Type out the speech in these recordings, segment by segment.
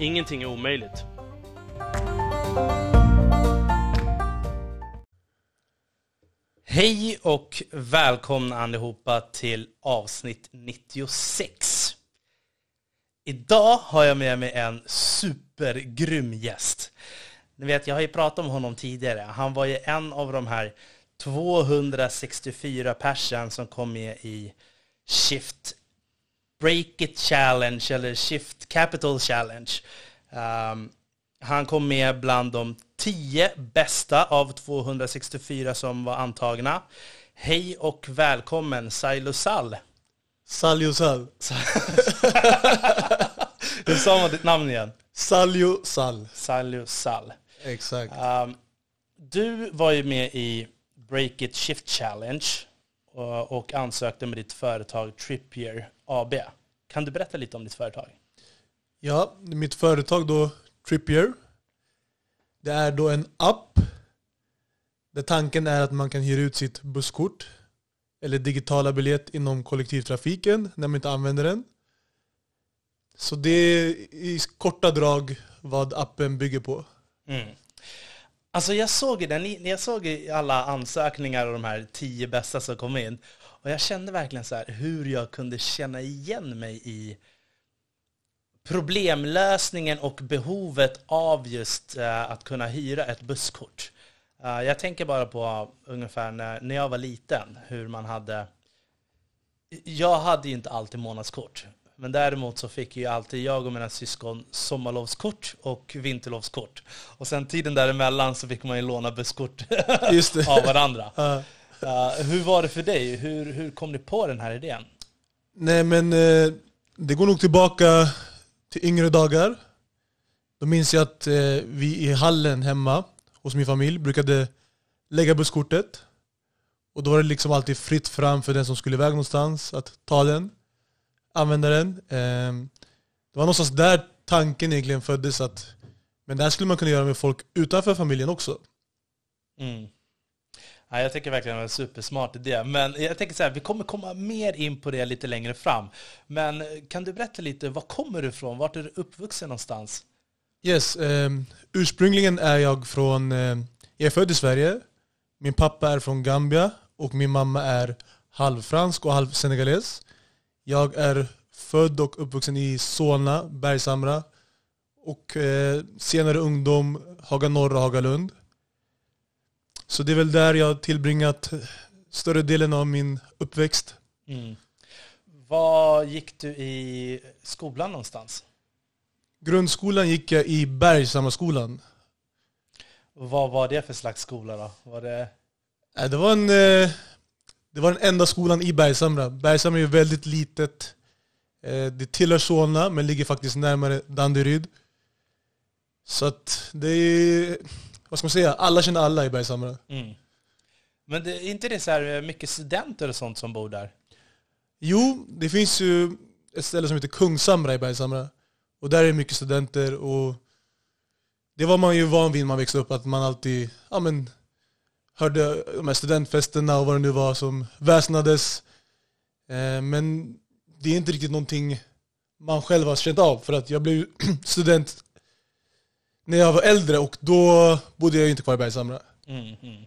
Ingenting är omöjligt. Hej och välkomna allihopa till avsnitt 96. Idag har jag med mig en supergrym gäst. Ni vet, jag har ju pratat om honom tidigare. Han var ju en av de här 264 personer som kom med i Shift Break It Challenge eller Shift Capital Challenge. Um, han kom med bland de 10 bästa av 264 som var antagna. Hej och välkommen Sailo Sall. Saljo Sall. Hur sa man ditt namn igen? Saljo Sall. Saljo Sall. Exakt. Um, du var ju med i Break It Shift Challenge och, och ansökte med ditt företag Trippier AB. Kan du berätta lite om ditt företag? Ja, mitt företag då, Trippier. Det är då en app där tanken är att man kan hyra ut sitt busskort eller digitala biljett inom kollektivtrafiken när man inte använder den. Så det är i korta drag vad appen bygger på. Mm. Alltså jag såg den, jag såg alla ansökningar och de här tio bästa som kom in. Och jag kände verkligen så här hur jag kunde känna igen mig i problemlösningen och behovet av just uh, att kunna hyra ett busskort. Uh, jag tänker bara på ungefär när, när jag var liten, hur man hade... Jag hade ju inte alltid månadskort. Men däremot så fick ju alltid jag och mina syskon sommarlovskort och vinterlovskort. Och sen tiden däremellan så fick man ju låna busskort av varandra. Uh. Uh, hur var det för dig? Hur, hur kom du på den här idén? Nej men eh, det går nog tillbaka till yngre dagar. Då minns jag att eh, vi i hallen hemma hos min familj brukade lägga busskortet. Och då var det liksom alltid fritt fram för den som skulle iväg någonstans att ta den, använda den. Eh, det var någonstans där tanken egentligen föddes att men det här skulle man kunna göra med folk utanför familjen också. Mm. Ja, jag tycker verkligen det var en supersmart idé. Men jag tänker så här, vi kommer komma mer in på det lite längre fram. Men kan du berätta lite, var kommer du ifrån? Vart är du uppvuxen någonstans? Yes, um, ursprungligen är jag från, um, jag är född i Sverige. Min pappa är från Gambia och min mamma är halvfransk och halv senegales. Jag är född och uppvuxen i Solna, Bergshamra och eh, senare ungdom Haga Norr och Hagalund. Så det är väl där jag tillbringat större delen av min uppväxt. Mm. Var gick du i skolan någonstans? Grundskolan gick jag i Bergshammarskolan. Vad var det för slags skola då? Var det... Det var, en, eh, det var den enda skolan i Bergshamra. Bergshamra är väldigt litet. Eh, det tillhör Solna men ligger faktiskt närmare Danderyd. Så att det är vad ska man säga, alla känner alla i Bergshamra. Mm. Men det, är inte det så här mycket studenter och sånt som bor där? Jo, det finns ju ett ställe som heter Kungshamra i Bergshamra. Och där är det mycket studenter och det var man ju van vid när man växte upp, att man alltid ja, men, hörde de här studentfesterna och vad det nu var som väsnades. Eh, men det är inte riktigt någonting man själv har känt av, för att jag blev student när jag var äldre och då bodde jag inte kvar i Bergshamra. Mm, mm.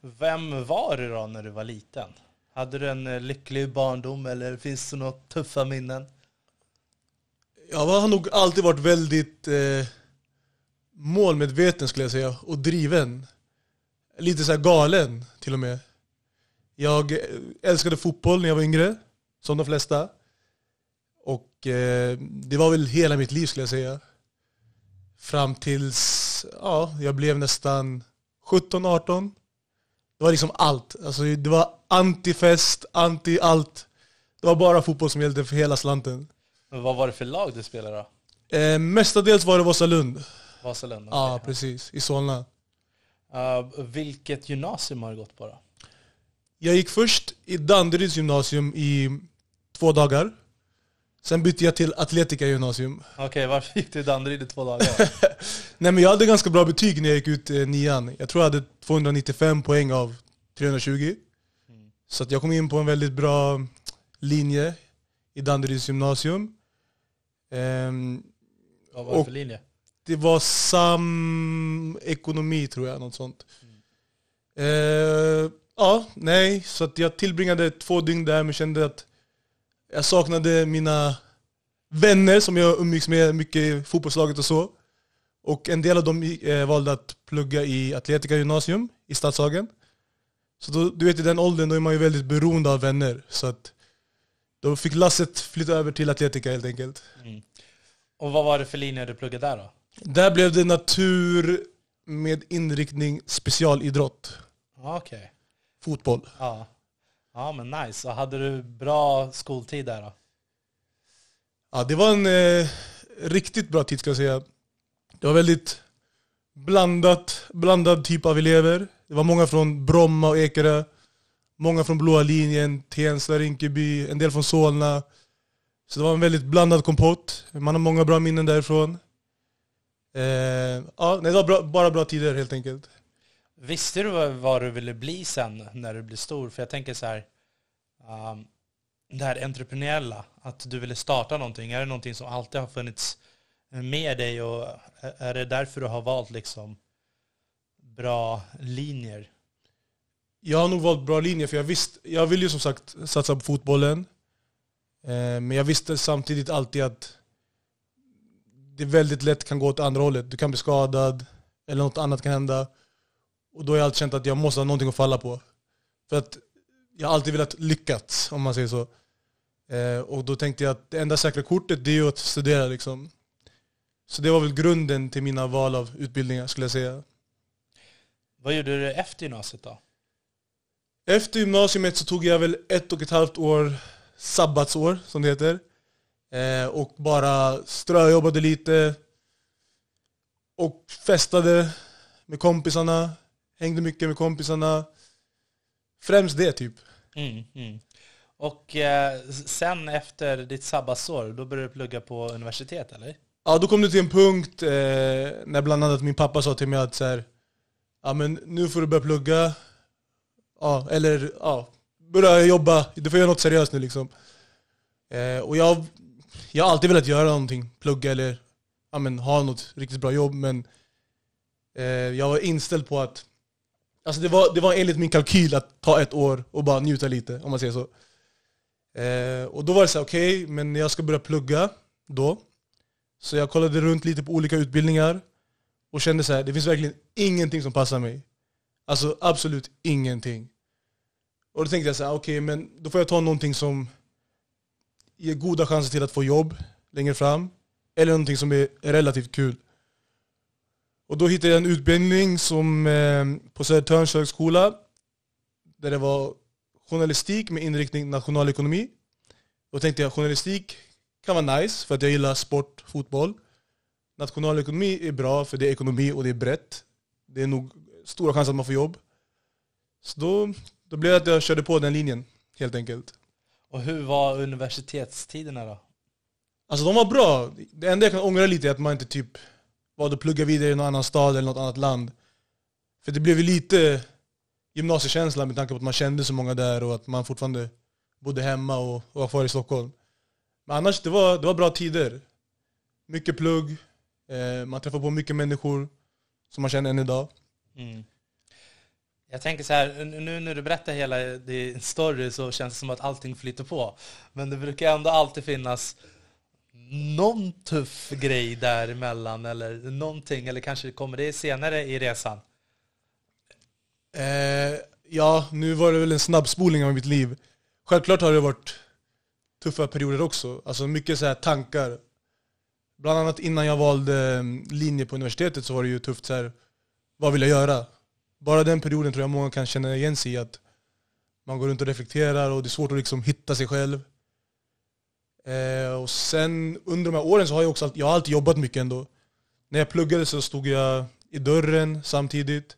Vem var du då när du var liten? Hade du en eh, lycklig barndom eller finns det några tuffa minnen? Jag har nog alltid varit väldigt eh, målmedveten skulle jag säga, och driven. Lite så galen till och med. Jag eh, älskade fotboll när jag var yngre, som de flesta. Och eh, det var väl hela mitt liv skulle jag säga. Fram tills ja, jag blev nästan 17-18. Det var liksom allt. Alltså, det var anti-fest, anti-allt. Det var bara fotboll som gällde för hela slanten. Men vad var det för lag du spelade då? Eh, mestadels var det Vasalund. Vasalund? Ja, okej. precis. I Solna. Uh, vilket gymnasium har du gått på då? Jag gick först i Danderyds gymnasium i två dagar. Sen bytte jag till Atletica gymnasium. Okej, varför gick du i Danderyd i två dagar? Nej men jag hade ganska bra betyg när jag gick ut eh, nian. Jag tror jag hade 295 poäng av 320. Mm. Så jag kom in på en väldigt bra linje i Danderyds gymnasium. Ehm, Vad var det för linje? det var samekonomi tror jag, något sånt. Eh, ja, nej, så jag tillbringade två dygn där men kände att jag saknade mina vänner som jag umgicks med mycket i fotbollslaget och så. Och en del av dem eh, valde att plugga i Atletica gymnasium i Stadshagen. Så då, du vet i den åldern då är man ju väldigt beroende av vänner. Så att då fick lasset flytta över till Atletica helt enkelt. Mm. Och vad var det för linje du pluggade där då? Där blev det natur med inriktning specialidrott. Ja, Okej. Fotboll. Ja ja, men nice. Och hade du bra skoltid där då? Ja, det var en eh, riktigt bra tid ska jag säga. Det var väldigt blandat, blandad typ av elever. Det var många från Bromma och Ekerö. Många från blåa linjen, Tensta, Rinkeby, en del från Solna. Så det var en väldigt blandad kompott. Man har många bra minnen därifrån. Eh, ja, det var bra, bara bra tider helt enkelt. Visste du vad, du ville bli sen när du blev stor? För jag tänker så här, um, det här entreprenöriella, att du ville starta någonting, är det någonting som alltid har funnits eh, med dig och är- det därför du har valt liksom bra linjer? Jag har nog valt bra linjer, för jag visste, jag vill ju som sagt satsa på fotbollen. Eh, men jag visste samtidigt alltid att det väldigt lätt kan gå åt andra hållet. Du kan bli skadad, eller något annat kan hända. Och då har jag alltid känt att jag måste ha någonting att falla på. För att jag har alltid velat lyckas, om man säger så. Eh, och då tänkte jag att det enda säkra kortet det är ju att studera liksom. Så det var väl grunden till mina val av utbildningar skulle jag säga. Vad gjorde du efter gymnasiet då? Efter gymnasiet så tog jag väl ett och ett halvt år sabbatsår, som det heter. Eh, och bara ströjobbade lite. Och festade med kompisarna. Hängde mycket med kompisarna. Främst det typ. Mm, mm. Och eh, sen efter ditt sabbatsår, då började du plugga på universitet eller? Ja, då kom det till en punkt eh, när bland annat min pappa sa till mig att så här, ja men nu får du börja plugga. Ja, eller ja, börja jobba. Du får göra något seriöst nu liksom. Eh, och jag, jag har alltid velat göra någonting, plugga eller ja, men, ha något riktigt bra jobb. Men eh, jag var inställd på att, alltså det var, det var enligt min kalkyl att ta ett år och bara njuta lite, om man säger så. Eh, och då var det så här, okej, men jag ska börja plugga då. Så jag kollade runt lite på olika utbildningar och kände så här, det finns verkligen ingenting som passar mig. Alltså absolut ingenting. Och då tänkte jag så här, okej men då får jag ta någonting som ger goda chanser till att få jobb längre fram. Eller någonting som är relativt kul. Och då hittade jag en utbildning som eh, på Södertörns högskola. Där det var journalistik med inriktning nationalekonomi. Då tänkte jag journalistik kan vara nice för att jag gillar sport, fotboll. Nationalekonomi är bra för det är ekonomi och det är brett. Det är nog stora chanser att man får jobb. Så då, då blev det att jag körde på den linjen, helt enkelt. Och hur var universitetstiderna då? Alltså de var bra. Det enda jag kan ångra lite är att man inte typ var att plugga vidare i någon annan stad eller något annat land. För det blev ju lite gymnasiekänsla med tanke på att man kände så många där och att man fortfarande bodde hemma och, och var kvar i Stockholm. Men annars, det var, det var bra tider. Mycket plugg, eh, man träffade på mycket människor som man känner än idag. Mm. Jag tänker så här, nu när du berättar hela din story så känns det som att allting flyter på. Men det brukar ändå alltid finnas någon tuff grej däremellan eller någonting, eller kanske kommer det senare i resan? Eh, ja, nu var det väl en snabbspolning av mitt liv. Självklart har det varit tuffa perioder också. Alltså mycket så här tankar. Bland annat innan jag valde mm, linje på universitetet så var det ju tufft så här. Vad vill jag göra? Bara den perioden tror jag många kan känna igen sig i att man går runt och reflekterar och det är svårt att liksom hitta sig själv. Eh, och sen under de här åren så har jag också alltid, jag har alltid jobbat mycket ändå. När jag pluggade så stod jag i dörren samtidigt.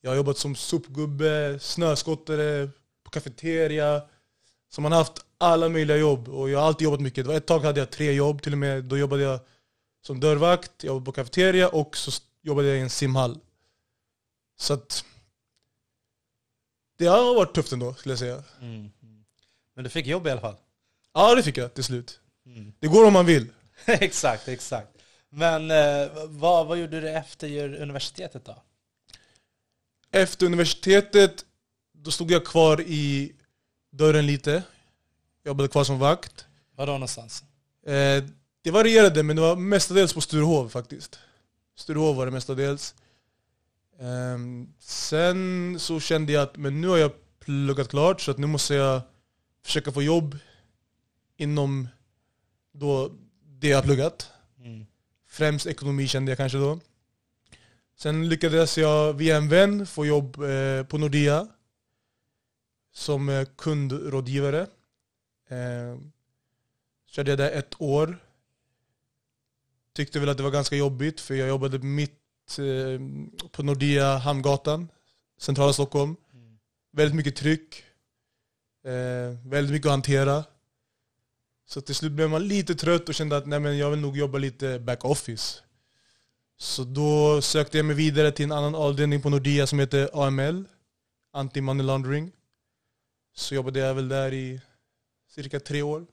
Jag har jobbat som sopgubbe, snöskottare, på kafeteria. Så man har haft alla möjliga jobb och jag har alltid jobbat mycket. Ett tag hade jag tre jobb till och med. Då jobbade jag som dörrvakt, jag jobbade på kafeteria och så jobbade jag i en simhall. Så att det har varit tufft ändå skulle jag säga. Mm. Men du fick jobb i alla fall? Ja det fick jag till slut. Mm. Det går om man vill. exakt, exakt. Men eh, vad, vad gjorde du efter universitetet då? Efter universitetet, då stod jag kvar i dörren lite. Jobbade kvar som vakt. Var då någonstans? Eh, det varierade, men det var mestadels på Sturehov faktiskt. Sturehov var det mestadels. Eh, sen så kände jag att men nu har jag pluggat klart, så att nu måste jag försöka få jobb inom då det jag pluggat. Mm. Främst ekonomi kände jag kanske då. Sen lyckades jag via en vän få jobb eh, på Nordea som eh, kundrådgivare. Eh, körde jag där ett år. Tyckte väl att det var ganska jobbigt för jag jobbade mitt eh, på Nordea Hamngatan, centrala Stockholm. Mm. Väldigt mycket tryck. Eh, väldigt mycket att hantera. Så till slut blev man lite trött och kände att nej, men jag vill nog jobba lite back office. Så då sökte jag mig vidare till en annan avdelning på Nordea som heter AML, Anti-Money Laundering. Så jobbade jag väl där i cirka tre år.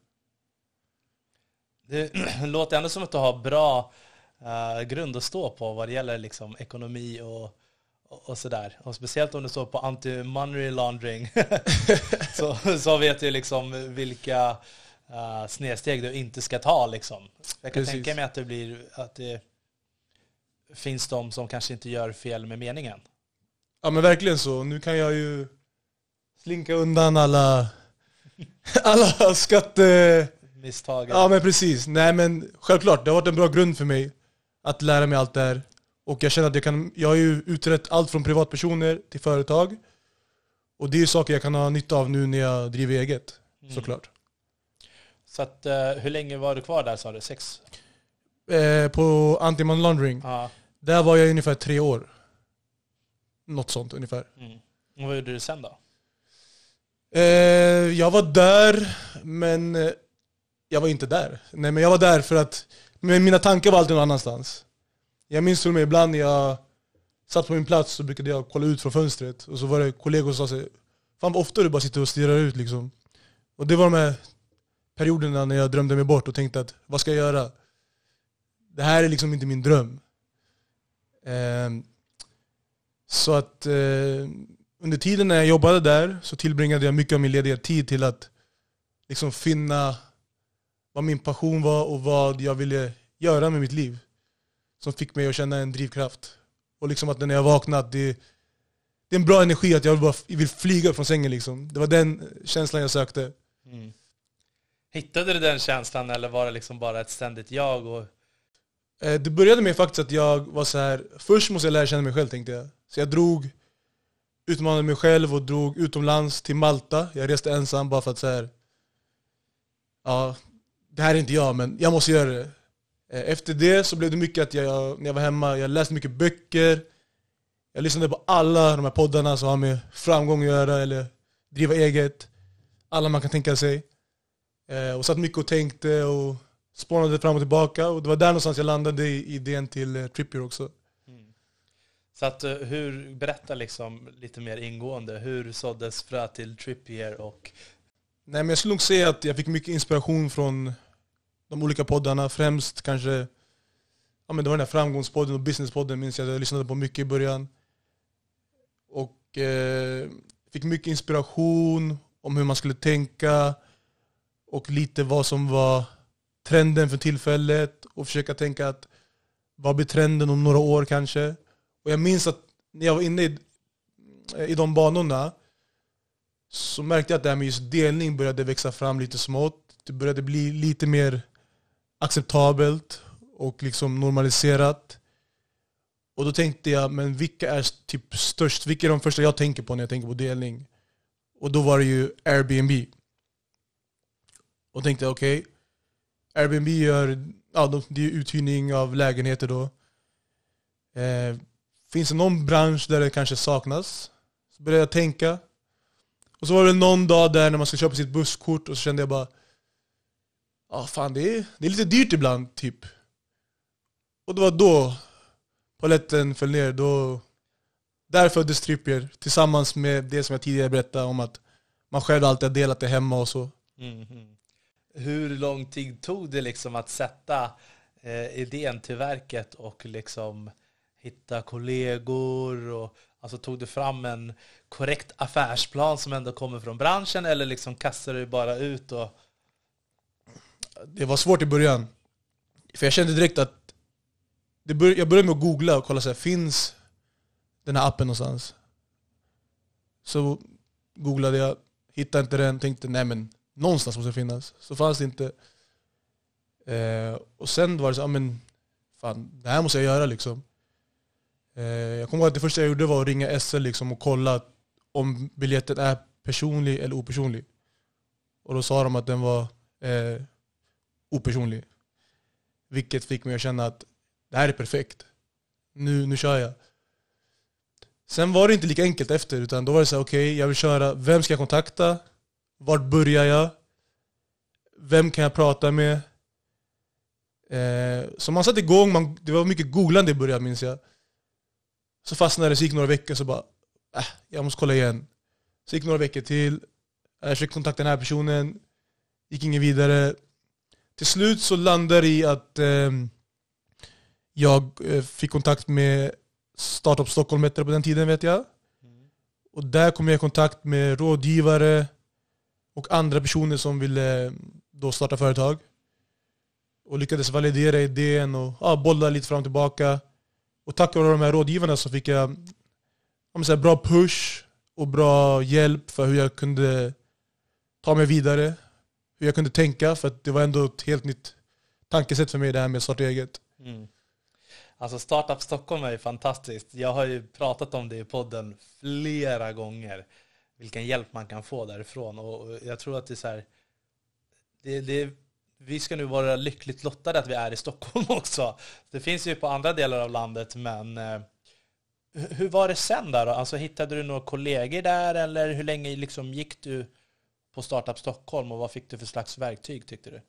Det låter ändå som att du har bra uh, grund att stå på vad det gäller liksom, ekonomi och, och, och sådär. Och speciellt om du står på anti-money laundering så, så vet du liksom vilka uh, snedsteg du inte ska ta. Liksom. Jag kan Precis. tänka mig att det, blir, att det finns de som kanske inte gör fel med meningen. Ja men verkligen så. Nu kan jag ju slinka undan alla, alla skatte... Misstag. Ja men precis. Nej men självklart, det har varit en bra grund för mig att lära mig allt det här. Och jag känner att jag kan, jag har ju utrett allt från privatpersoner till företag. Och det är saker jag kan ha nytta av nu när jag driver eget, Mm. såklart. Så att, eh, hur länge var du kvar där sa du? Sex? Eh, på anti-money laundering, Ja. där var jag ungefär tre år. Något sånt ungefär. Mm. Och vad gjorde du sen då? Eh, jag var där, men eh, jag var inte där. Nej men jag var där för att men mina tankar var alltid någon annanstans. Jag minns till och med ibland när jag satt på min plats så brukade jag kolla ut från fönstret och så var det kollegor som sa sig Fan vad ofta du bara sitter och stirrar ut liksom. Och det var de här perioderna när jag drömde mig bort och tänkte att vad ska jag göra? Det här är liksom inte min dröm. Ehm, så att eh, under tiden när jag jobbade där så tillbringade jag mycket av min lediga tid till att liksom finna vad min passion var och vad jag ville göra med mitt liv. Som fick mig att känna en drivkraft. Och liksom att när jag vaknade, det, det är en bra energi att jag vill, bara, vill flyga från sängen. Liksom. Det var den eh, känslan jag sökte. Mm. Hittade du den känslan eller var det liksom bara ett ständigt jag? Och... Eh, det började med faktiskt att jag var så här. först måste jag lära känna mig själv tänkte jag. Så jag drog, utmanade mig själv och drog utomlands till Malta. Jag reste ensam bara för att så här. ja, det här är inte jag men jag måste göra det. Eh, efter det så blev det mycket att jag, när jag var hemma, jag läste mycket böcker. Jag lyssnade på alla de här poddarna som har med framgång att göra eller driva eget. Alla man kan tänka sig. Eh, Och satt mycket och tänkte och spånade fram och tillbaka. Och det var där någonstans jag landade i idén till eh, Trippier också. Så att, eh, hur, berätta liksom lite mer ingående. Hur såddes frö till Trippier och Nej men jag skulle nog säga att jag fick mycket inspiration från de olika poddarna. Främst kanske, ja men det var den här framgångspodden och businesspodden minns jag jag lyssnade på mycket i början. Och eh, fick mycket inspiration om hur man skulle tänka och lite vad som var trenden för tillfället och försöka tänka att vad blir trenden om några år kanske? Och jag minns att när jag var inne i, i de banorna så märkte jag att det här med just delning började växa fram lite smått. Det började bli lite mer acceptabelt och liksom normaliserat. Och då tänkte jag, men vilka är typ störst? Vilka är de första jag tänker på när jag tänker på delning? Och då var det ju Airbnb. Och tänkte okej, Airbnb gör, ja, de, det är uthyrning av lägenheter då. Eh, finns det någon bransch där det kanske saknas? Så började jag tänka. Och så var det någon dag där när man ska köpa sitt busskort och så kände jag bara Ja ah, fan det är, det är lite dyrt ibland typ. Och det var då paletten föll ner. Då, där föddes Trippier tillsammans med det som jag tidigare berättade om att man själv alltid har delat det hemma och så. Mm. Hur lång tid tog det liksom att sätta eh, idén till verket och liksom hitta kollegor? Och, alltså tog du fram en korrekt affärsplan som ändå kommer från branschen eller liksom kastade du bara ut? Och... Det var svårt i början. För jag kände direkt att det bör, jag började med att googla och kolla så här, finns den här appen någonstans? Så googlade jag, hittade inte den, tänkte nej men någonstans måste det finnas. Så fanns det inte. Eh, och sen var det så, ja men fan, det här måste jag göra liksom. Eh, jag kommer ihåg att det första jag gjorde var att ringa SL liksom och kolla om biljetten är personlig eller opersonlig. Och då sa de att den var eh, opersonlig. Vilket fick mig att känna att det här är perfekt. Nu, nu kör jag. Sen var det inte lika enkelt efter, utan då var det så okej, okay, jag vill köra, vem ska jag kontakta? Vart börjar jag? Vem kan jag prata med? Eh, så man satte igång, man, det var mycket googlande i början minns jag. Så fastnade det, så gick några veckor, så bara, äh, jag måste kolla igen. Så gick några veckor till, jag försökte kontakta den här personen, gick inget vidare. Till slut så landade det i att eh, jag fick kontakt med Startup Stockholm hette på den tiden vet jag. Och där kom jag i kontakt med rådgivare och andra personer som ville eh, då starta företag. Och lyckades validera idén och ja, bolla lite fram och tillbaka. Och tack vare de här rådgivarna så fick jag jag säga, bra push och bra hjälp för hur jag kunde ta mig vidare. Hur jag kunde tänka, för det var ändå ett helt nytt tankesätt för mig det här med att starta eget. Mm. Alltså Startup Stockholm är ju fantastiskt. Jag har ju pratat om det i podden flera gånger. Vilken hjälp man kan få därifrån. Och jag tror att det är så här, det, det, vi ska nu vara lyckligt lottade att vi är i Stockholm också. Det finns ju på andra delar av landet, men eh, hur var det sen där då? Alltså hittade du några kollegor där eller hur länge liksom gick du på Startup Stockholm och vad fick du för slags verktyg tyckte du?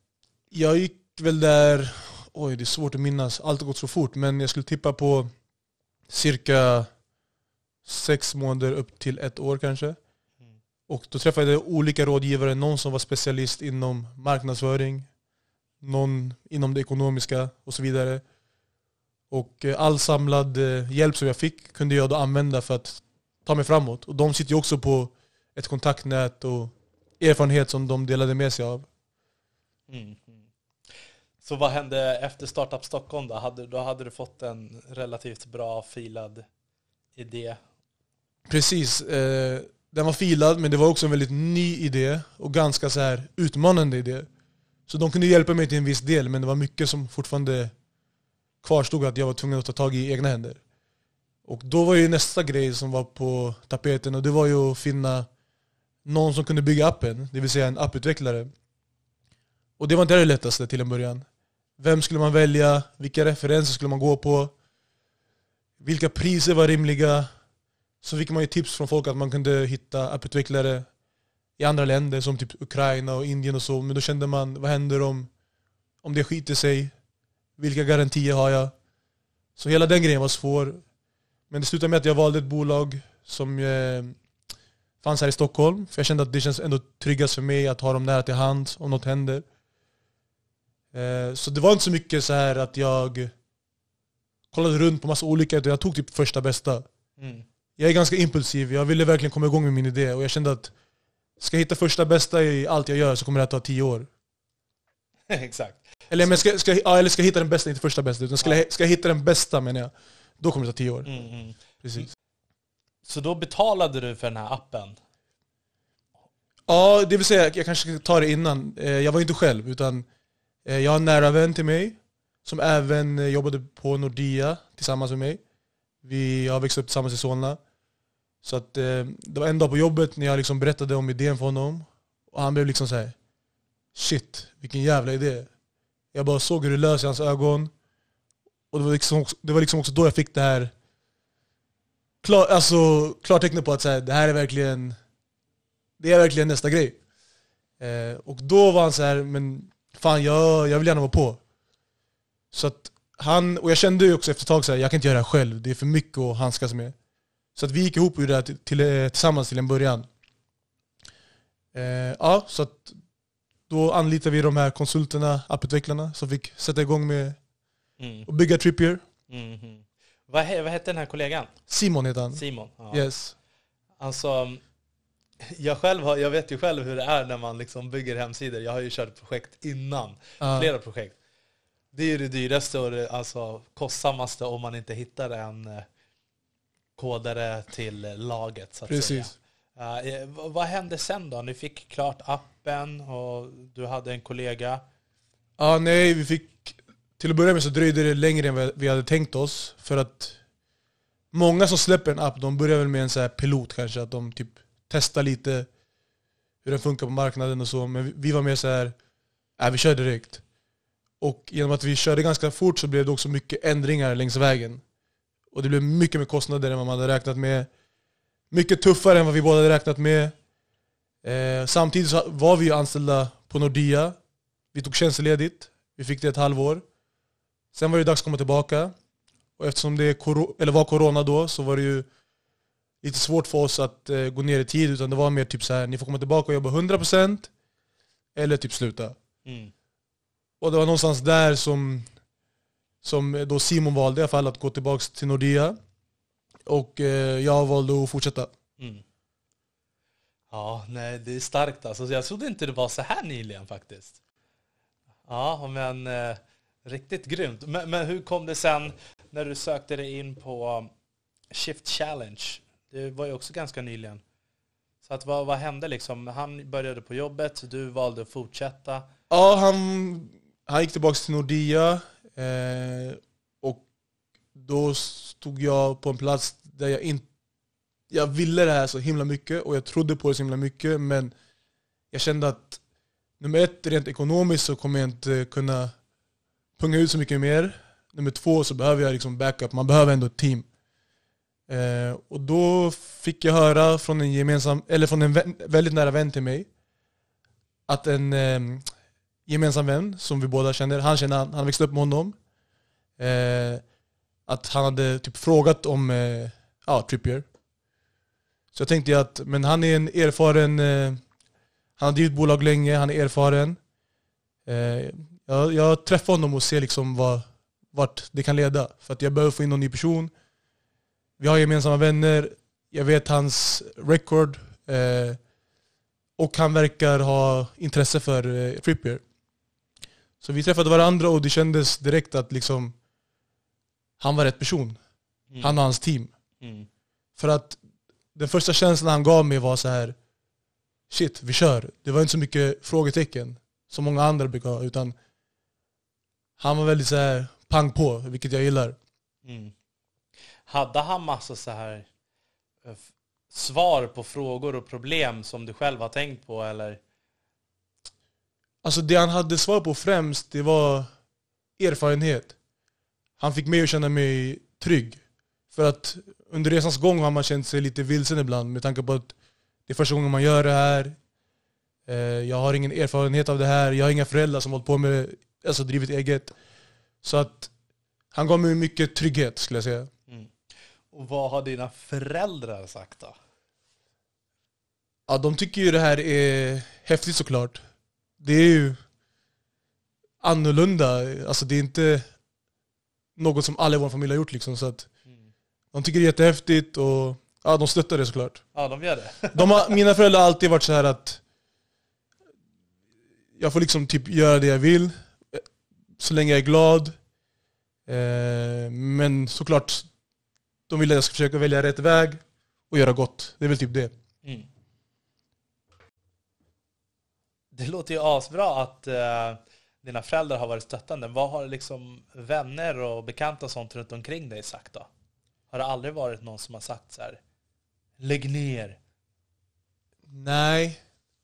Jag gick väl där oj det är svårt att minnas, allt har gått så fort. Men jag skulle tippa på cirka sex månader upp till ett år kanske. Och då träffade jag olika rådgivare, någon som var specialist inom marknadsföring, någon inom det ekonomiska och så vidare. Och eh, all samlad eh, hjälp som jag fick kunde jag då använda för att ta mig framåt. Och de sitter ju också på ett kontaktnät och erfarenhet som de delade med sig av. Mm. Så vad hände efter Startup Stockholm då? Hade, då hade du fått en relativt bra filad idé? Precis. Den var filad, men det var också en väldigt ny idé och ganska så här utmanande idé. Så de kunde hjälpa mig till en viss del, men det var mycket som fortfarande kvarstod att jag var tvungen att ta tag i egna händer. Och då var ju nästa grej som var på tapeten och det var ju att finna någon som kunde bygga appen, det vill säga en apputvecklare. Och det var inte det lättaste till en början. Vem skulle man välja? Vilka referenser skulle man gå på? Vilka priser var rimliga? Så fick man ju tips från folk att man kunde hitta apputvecklare i andra länder som typ Ukraina och Indien och så. Men då kände man, vad händer om, om det skiter sig? Vilka garantier har jag? Så hela den grejen var svår. Men det slutade med att jag valde ett bolag som eh, fanns här i Stockholm. För jag kände att det känns ändå tryggast för mig att ha dem nära till hands om något händer. Eh, så det var inte så mycket så här att jag kollade runt på massa olika, utan jag tog typ första bästa. Mm. Jag är ganska impulsiv, jag ville verkligen komma igång med min idé och jag kände att ska jag hitta första bästa i allt jag gör så kommer det att ta tio år. Exakt. Eller, men ska, ska, ja, eller ska jag hitta den bästa, inte första bästa, utan ska, ja. jag, ska jag hitta den bästa menar jag, då kommer det ta tio år. Mm, mm. Precis. Så då betalade du för den här appen? Ja, det vill säga, jag kanske ska ta det innan. Eh, jag var inte själv, utan Eh, jag har en nära vän till mig som även eh, jobbade på Nordea tillsammans med mig. Vi har växt upp tillsammans i Solna. Så att, eh, det var en dag på jobbet när jag liksom berättade om idén för honom. Och han blev liksom så här, shit, vilken jävla idé. Jag bara såg hur det lös i hans ögon. Och det var liksom också, det var liksom också då jag fick det här klar, alltså, klartecknet på att så här, det här är verkligen Det är verkligen nästa grej. Eh, och då var han så här, men fan jag, jag vill gärna vara på. Så att han, och jag kände ju också efter ett tag här, jag kan inte göra det här själv, det är för mycket att handskas med. Så att vi gick ihop och gjorde det här till, till, eh, tillsammans till en början. Eh, ja, så att då anlitade vi de här konsulterna, apputvecklarna, som fick sätta igång med Mm. att bygga Trippier. Mhm. Vad, he, vad hette den här kollegan? Simon heter han. Simon? Ja. Yes. Alltså, jag, själv har, jag vet ju själv hur det är när man liksom bygger hemsidor. Jag har ju kört projekt innan, Ja. flera projekt. Det är ju det dyraste och det alltså, kostsammaste om man inte hittar en eh, kodare till eh, laget. Så att Precis. säga. Eh, v- vad hände sen då? Ni fick klart appen och du hade en kollega. Ja, nej, vi fick... Till att börja med så dröjde det längre än vi hade tänkt oss. För att många som släpper en app, de börjar väl med en så här pilot kanske. Att de typ testar lite hur den funkar på marknaden och så. Men vi- var mer så här, äh, vi kör direkt. Och genom att vi körde ganska fort så blev det också mycket ändringar längs vägen. Och det blev mycket mer kostnader än vad man hade räknat med. Mycket tuffare än vad vi båda hade räknat med. Eh, samtidigt så var vi ju anställda på Nordea. Vi tog tjänstledigt. Vi fick det ett halvår. Sen var det dags att komma tillbaka. Och eftersom det eller var corona då så var det ju lite svårt för oss att eh, gå ner i tid. Utan det var mer typ så här: ni får komma tillbaka och jobba 100% eller typ sluta. Mm. Och det var någonstans där som, som då Simon valde i alla fall att gå tillbaka till Nordea. Och eh, jag valde att fortsätta. Mm. Ja, nej, det är starkt alltså. Jag trodde inte det var så här nyligen faktiskt. Ja, men eh, riktigt grymt. Men, men hur kom det sen när du sökte dig in på um, Shift Challenge? Det var ju också ganska nyligen. Så att vad, vad hände liksom? Han började på jobbet, du valde att fortsätta. Ja, han, han gick tillbaka till Nordea. Eh, och då stod jag på en plats där jag inte... Jag ville det här så himla mycket och jag trodde på det så himla mycket men jag kände att nummer ett, rent ekonomiskt så kommer jag inte kunna punga ut så mycket mer. Nummer två så behöver jag liksom backup, man behöver ändå ett team. Eh, och då fick jag höra från en gemensam, eller från en vän, väldigt nära vän till mig att en eh, gemensam vän som vi båda känner, han känner han, han växte upp med honom. Eh, att han hade typ frågat om eh, ja, Trippier. Så jag tänkte att men han är en erfaren, eh, han har drivit bolag länge, han är erfaren. Eh, jag, jag träffar honom och ser liksom vad, vart det kan leda. För att jag behöver få in någon ny person. Vi har gemensamma vänner, jag vet hans record. Eh, och han verkar ha intresse för eh, Trippier. Så vi träffade varandra och det kändes direkt att liksom han var rätt person. Mm. Han och hans team. Mm. För att den första känslan han gav mig var så här Shit, vi kör. Det var inte så mycket frågetecken som många andra brukar ha. Utan han var väldigt så här pang på, vilket jag gillar. Mm. Hade han massa så här eh, svar på frågor och problem som du själv har tänkt på eller? Alltså det han hade svar på främst, det var erfarenhet. Han fick mig att känna mig trygg. För att under resans gång har man känt sig lite vilsen ibland med tanke på att det är första gången man gör det här. Eh, Jag har ingen erfarenhet av det här, jag har inga föräldrar som hållit på med det, alltså drivit eget. Så att han gav mig mycket trygghet skulle jag säga. Och vad har dina föräldrar sagt då? Ja, de tycker ju det här är häftigt såklart. Det är ju annorlunda. Alltså det är inte något som alla i vår familj har gjort liksom. Så att de tycker det är jättehäftigt och ja, de stöttar det såklart. Ja, de gör det. De har, mina föräldrar har alltid varit så här att jag får liksom typ göra det jag vill. eh, Så länge jag är glad. Eh, men såklart, de vill att jag ska försöka välja rätt väg och göra gott. Det är väl typ det. Mm. Det låter ju asbra att eh, dina föräldrar har varit stöttande. Vad har liksom vänner och bekanta och sånt runt omkring dig sagt då? Har det aldrig varit någon som har sagt så här, lägg ner? Nej,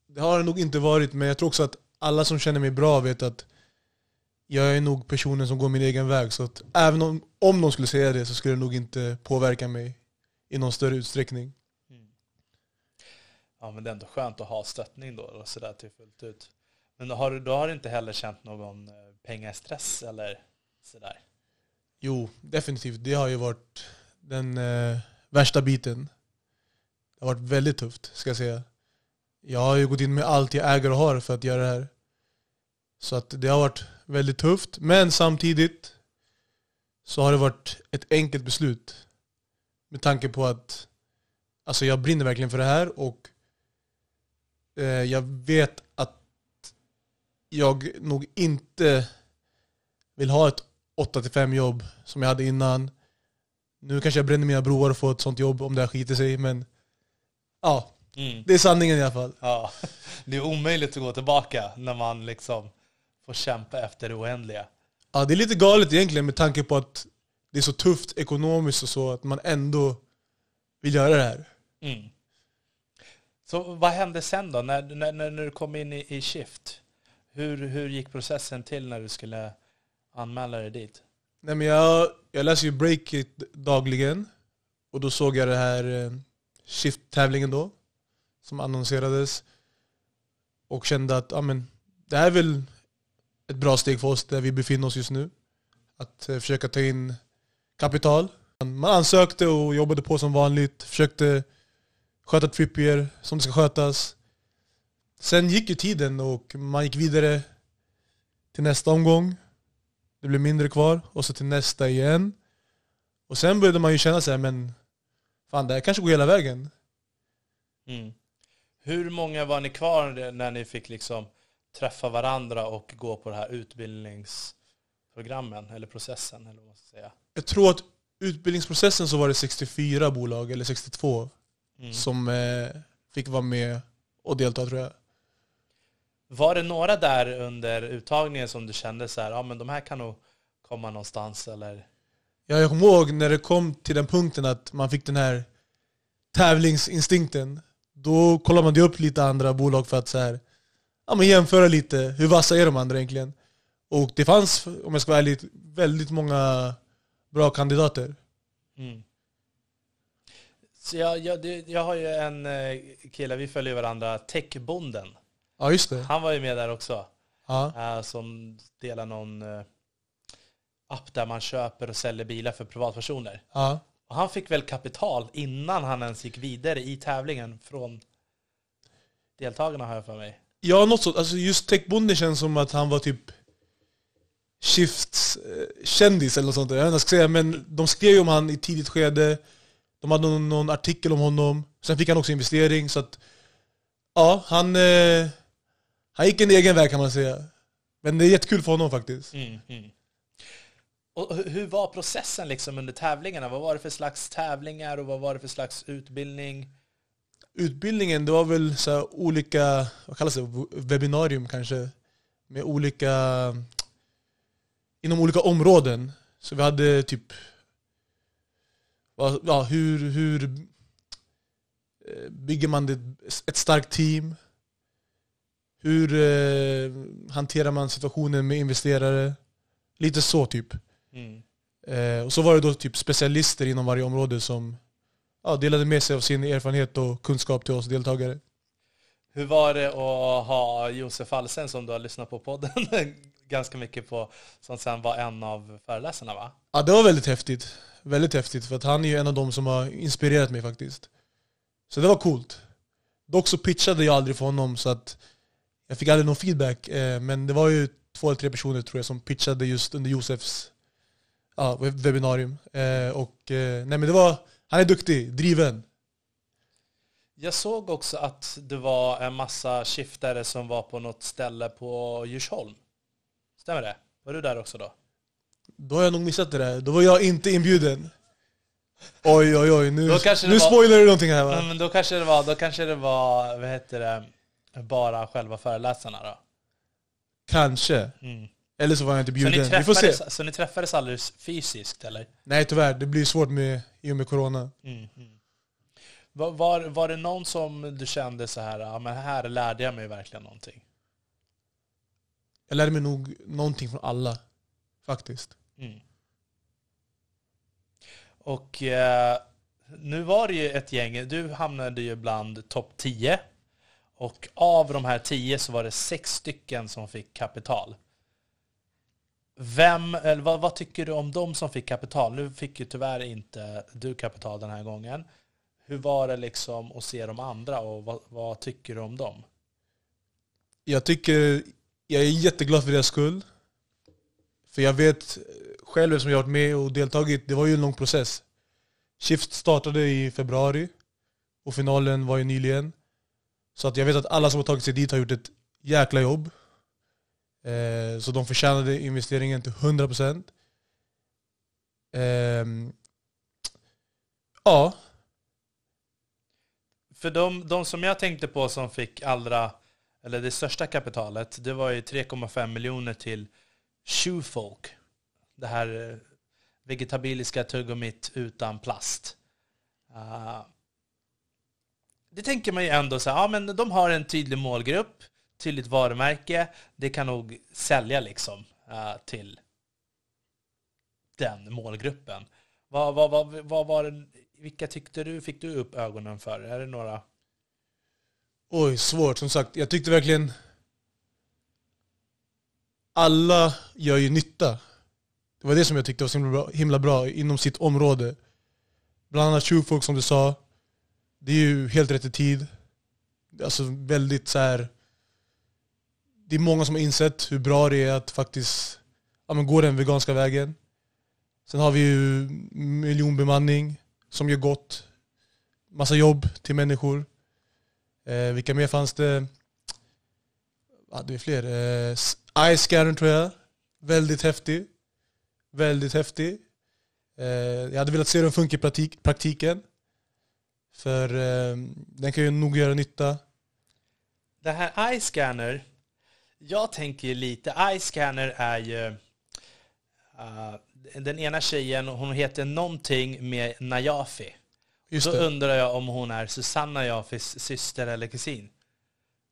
det har det nog inte varit. Men jag tror också att alla som känner mig bra vet att jag är nog personen som går min egen väg. Så att även om, om någon skulle säga det så skulle det nog inte påverka mig i någon större utsträckning. Ja men det är ändå skönt att ha stöttning då och sådär till fullt ut. Men då har, du- då har du inte heller känt någon eh, pengastress eller sådär? Jo, definitivt. Det har ju varit den eh, värsta biten. Det har varit väldigt tufft, ska jag säga. Jag har ju gått in med allt jag äger och har för att göra det här. Så att det har varit väldigt tufft. Men samtidigt så har det varit ett enkelt beslut. Med tanke på att alltså jag brinner verkligen för det här och jag vet att jag nog inte vill ha ett 8-5 jobb som jag hade innan. Nu kanske jag bränner mina broar och får ett sånt jobb om det här skiter sig, men ja, det är sanningen i alla fall. Ja, det är omöjligt att gå tillbaka när man liksom får kämpa efter det oändliga. Ja, det är lite galet egentligen med tanke på att det är så tufft ekonomiskt och så, att man ändå vill göra det här. Mm. Så vad hände sen då, när, när, när du kom in i, i Shift? Hur, hur gick processen till när du skulle anmäla dig dit? Nej, men jag, jag läser ju Breakit dagligen, och då såg jag den här eh, Shift-tävlingen då, som annonserades. Och kände att ja, men, det här är väl ett bra steg för oss där vi befinner oss just nu. Att eh, försöka ta in kapital. Man ansökte och jobbade på som vanligt, försökte sköta Trippier som det ska skötas. Sen gick ju tiden och man gick vidare till nästa omgång. Det blev mindre kvar, och så till nästa igen. Och sen började man ju känna sig men fan det här kanske går hela vägen. Mm. Hur många var ni kvar när ni fick liksom träffa varandra och gå på det här utbildningsprogrammen, eller processen, eller vad man ska säga? Jag tror att utbildningsprocessen så var det 64 bolag, eller 62, Mm. som eh, fick vara med och delta tror jag. Var det några där under uttagningen som du kände så här, ja men de här kan nog komma någonstans eller? Ja, jag kommer ihåg när det kom till den punkten att man fick den här tävlingsinstinkten. Då kollade man upp lite andra bolag för att så här, ja, men jämföra lite. Hur vassa är de andra egentligen? Och det fanns, om jag ska vara ärlig, väldigt många bra kandidater. Mm. Så jag, jag, jag har ju en eh, kille, vi följer varandra, Techbonden. Ja, just det. Han var ju med där också. Ja. eh, som delar någon eh, app där man köper och säljer bilar för privatpersoner. Ja. Och han fick väl kapital innan han ens gick vidare i tävlingen från deltagarna har jag för mig. Ja, något sånt. Alltså just Techbonden känns som att han var typ Shifts kändis eller något sånt. Jag vet inte vad jag ska säga, men de skrev ju om han i tidigt skede. De hade någon, någon artikel om honom. Sen fick han också investering. Så att, ja, han, eh, han gick en egen väg kan man säga. Men det är jättekul för honom faktiskt. Mm, Och hu- hur var processen liksom under tävlingarna? Vad var det för slags tävlingar och vad var det för slags utbildning? Utbildningen, det var väl så olika, vad kallas det, webbinarium kanske. Med olika, inom olika områden. Så vi hade typ, ja, hur, hur eh, bygger man ett starkt team? Hur eh, hanterar man situationen med investerare? Lite så typ. Mm. Eh, och så var det då typ specialister inom varje område som ja, delade med sig av sin erfarenhet och kunskap till oss deltagare. Hur var det att ha Josef Alsen som du har lyssnat på podden ganska mycket på, som sen var en av föreläsarna va? Ja, det var väldigt häftigt. Väldigt häftigt, för att han är ju en av de som har inspirerat mig faktiskt. Så det var coolt. Dock så pitchade jag aldrig för honom, så att jag fick aldrig någon feedback. Eh, men det var ju två eller tre personer tror jag som pitchade just under Josefs ja, web- webbinarium. Eh, och, eh, nej, men det var, han är duktig, driven. Jag såg också att det var en massa skiftare som var på något ställe på Djursholm. Stämmer det? Var du där också då? Då har jag nog missat det där. Då var jag inte inbjuden. Oj oj oj, nu, nu var- spoilar du någonting här va? Ja, men då kanske det var, då kanske det var vad heter det, bara själva föreläsarna då? Kanske. Mm. Eller så var jag inte Så, ni bjuden. Vi får se. så ni träffades aldrig fysiskt eller? Nej tyvärr, det blir svårt med, i och med corona. Mm. Mm. Var, var, var det någon som du kände så här, ja men här lärde jag mig verkligen någonting? Jag lärde mig nog någonting från alla. Faktiskt. Mm. Och eh, nu var det ju ett gäng, du hamnade ju bland topp 10. Och av de här 10 så var det sex stycken som fick kapital. Vem, eller vad, vad tycker du om de som fick kapital? Nu fick ju tyvärr inte du kapital den här gången. Hur var det liksom att se de andra och vad, vad tycker du om dem? Jag tycker, jag är jätteglad för deras skull. För jag vet själv eftersom jag har varit med och deltagit, det var ju en lång process. Shift startade i februari och finalen var ju nyligen. Så att jag vet att alla som har tagit sig dit har gjort ett jäkla jobb. Eh, så de förtjänade investeringen till 100%. Eh, ja, För de, de som jag tänkte på som fick allra, eller det största kapitalet, det var ju 3,5 miljoner till Shoefolk. Det här eh, vegetabiliska tuggummit utan plast. Uh, det tänker man ju ändå så här, ja men de har en tydlig målgrupp, tydligt varumärke, det kan nog sälja liksom uh, till den målgruppen. Vad, vad, vad, vad var det, vilka tyckte du, fick du upp ögonen för? Är det några? Oj, svårt. Som sagt, jag tyckte verkligen... Alla gör ju nytta. Det var det som jag tyckte var så himla bra, himla bra inom sitt område. Bland annat Tjuvfolk som du sa. Det är ju helt rätt i tid. Alltså väldigt så här. Det är många som har insett hur bra det är att faktiskt ja, men gå den veganska vägen. Sen har vi ju miljonbemanning som gör gott. Massa jobb till människor. Eh, vilka mer fanns det? Ja, det är fler. Eh, Ice Scanner tror jag. Väldigt häftig. Väldigt häftig. Eh, jag hade velat se hur den funkar i praktik, praktiken. För eh, den kan ju nog göra nytta. Det här iScanner, jag tänker ju lite, iScanner är ju uh, den ena tjejen, hon heter någonting med Najafi. Just Då det. undrar jag om hon är Susanna Jafis syster eller kusin.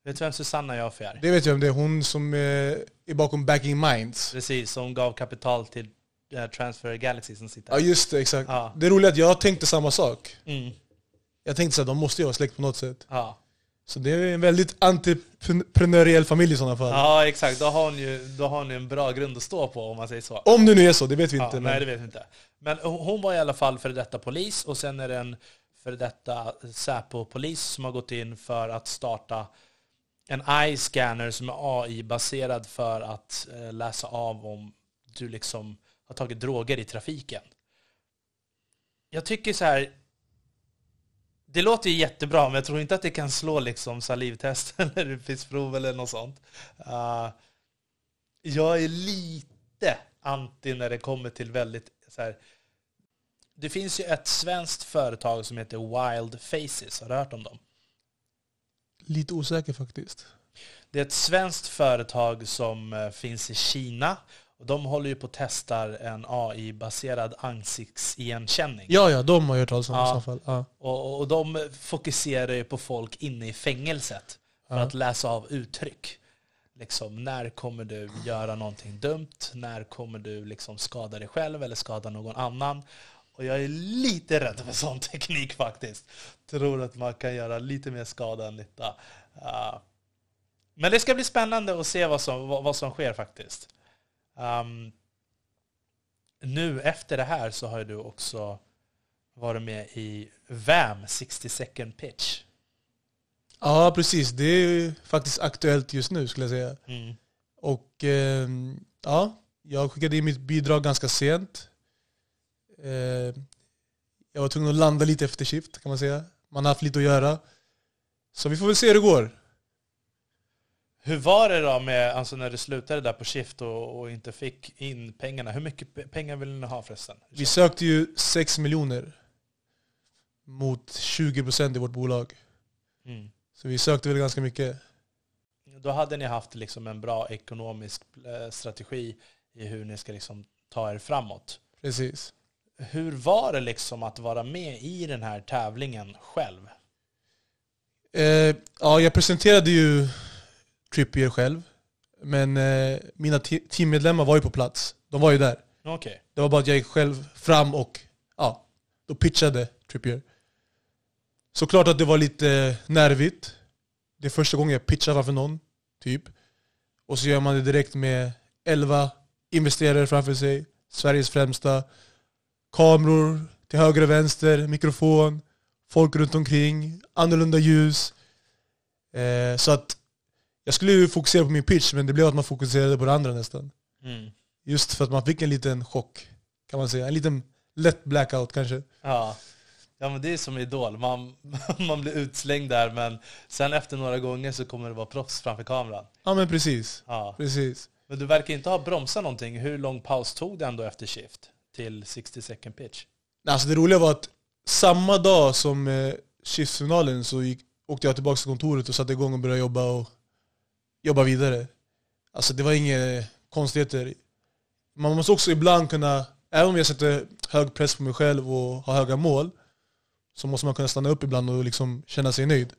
Vet du vem Susanna Jafi är? Det vet jag om det är hon som eh, är bakom Backing Minds. Precis, som gav kapital till eh, Transfer Galaxy som sitter Ja här. just det, exakt. Ja. Det är roligt att jag tänkte samma sak. Mm. Jag tänkte så här, de måste ju vara släkt på något sätt. Ja. Så det är en väldigt entreprenöriell familj i sådana fall. ja, exakt. Då har, hon ju, då har hon en bra grund att stå på om man säger så. Om det nu är så, det vet vi Ja, inte. nej, men det vet vi inte. Men hon var i alla fall för detta polis och sen är det en för detta Säpo-polis som har gått in för att starta en eye-scanner som är AI-baserad för att eh, läsa av om du liksom har tagit droger i trafiken. Jag tycker så här. Det låter ju jättebra, men jag tror inte att det kan slå liksom salivtest eller pissprov eller något sånt. Uh, jag är lite anti när det kommer till väldigt så här. Det finns ju ett svenskt företag som heter Wild Faces. Har du hört om dem? Lite osäker faktiskt. Det är ett svenskt företag som eh, finns i Kina. Och de håller ju på att testa en AI-baserad ansiktsigenkänning. Ja, ja, de har jag hört talas om Ja. i så fall. Ja. Och, och de fokuserar ju på folk inne i fängelset för Ja. att läsa av uttryck. Liksom, när kommer du göra någonting dumt? När kommer du liksom skada dig själv eller skada någon annan? Och jag är lite rädd för sån teknik faktiskt. Tror att man kan göra lite mer skada än nytta. Uh, men det ska bli spännande att se vad som, vad, vad som sker faktiskt. Um, nu efter det här så har du också varit med i VAM, 60 second pitch. ja, precis. Det är ju faktiskt aktuellt just nu skulle jag säga. Mm. Och eh, ja, jag skickade in mitt bidrag ganska sent. Eh, jag var tvungen att landa lite efter shift kan man säga. Man har haft lite att göra. Så vi får väl se hur det går. Hur var det då med, alltså när du slutade där på shift och, och inte fick in pengarna? Hur mycket pe- pengar vill ni ha förresten? Vi sökte ju 6 miljoner mot 20% i vårt bolag. Mm. Så vi sökte väl ganska mycket. Då hade ni haft liksom en bra ekonomisk eh, strategi i hur ni ska liksom ta er framåt. Precis. Hur var det liksom att vara med i den här tävlingen själv? Eh, ja, jag presenterade ju Trippier själv. Men eh, mina te- teammedlemmar var ju på plats. De var ju där. Okej. Det var bara att jag gick själv fram och ja, då pitchade Trippier. Såklart att det var lite nervigt. Det är första gången jag pitchar framför någon, typ. Och så gör man det direkt med 11 investerare framför sig, Sveriges främsta. Kameror till höger och vänster, mikrofon, folk runt omkring, annorlunda ljus. Eh, så att jag skulle ju fokusera på min pitch, men det blev att man fokuserade på det andra nästan. Mm. Just för att man fick en liten chock, kan man säga. En liten lätt blackout kanske. Ja. ja, men det är som Idol. Man, man blir utslängd där, men sen efter några gånger så kommer det vara proffs framför kameran. Ja men precis. Ja. precis. Men du verkar inte ha bromsat någonting. Hur lång paus tog det ändå efter shift till 60 second pitch? Alltså det roliga var att samma dag som eh, shiftfinalen så gick, åkte jag tillbaka till kontoret och satte igång och började jobba och jobba vidare. Alltså det var inga konstigheter. Man måste också ibland kunna, även om jag sätter hög press på mig själv och har höga mål, så måste man kunna stanna upp ibland och liksom känna sig nöjd.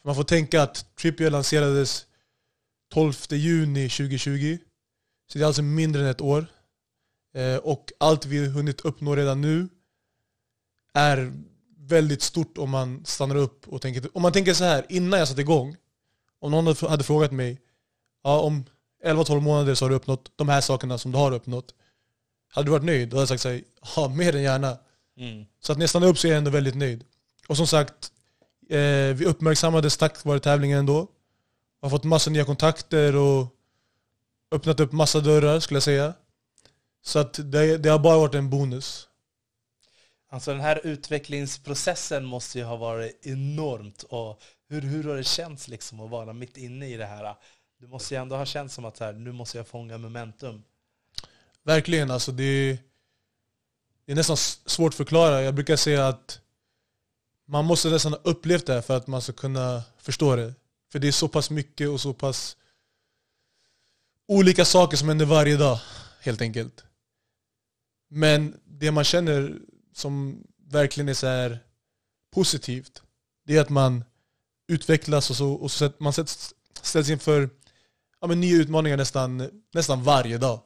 För man får tänka att Trippier lanserades 12 juni 2020, så det är alltså mindre än ett år. Eh, och allt vi hunnit uppnå redan nu är väldigt stort om man stannar upp och tänker... Om man tänker så här, innan jag satte igång, om någon hade frågat mig ja, om 11-12 månader så har du uppnått de här sakerna som du har uppnått. Hade du varit nöjd? Då hade jag sagt så här, ja, mer än gärna. Mm. Så att när jag stannar upp så är jag ändå väldigt nöjd. Och som sagt, eh, vi uppmärksammades tack vare tävlingen ändå. Har fått massa nya kontakter och öppnat upp massa dörrar skulle jag säga. Så att det, det har bara varit en bonus. Alltså den här utvecklingsprocessen måste ju ha varit enormt. Och hur, hur har det känts liksom att vara mitt inne i det här? Du måste ju ändå ha känt som att så här, nu måste jag fånga momentum. Verkligen, alltså det, det är nästan svårt att förklara. Jag brukar säga att man måste nästan ha upplevt det här för att man ska kunna förstå det. För det är så pass mycket och så pass olika saker som händer varje dag, helt enkelt. Men det man känner som verkligen är så här positivt, det är att man utvecklas och så, och så man sätts, ställs inför ja, men nya utmaningar nästan, nästan varje dag.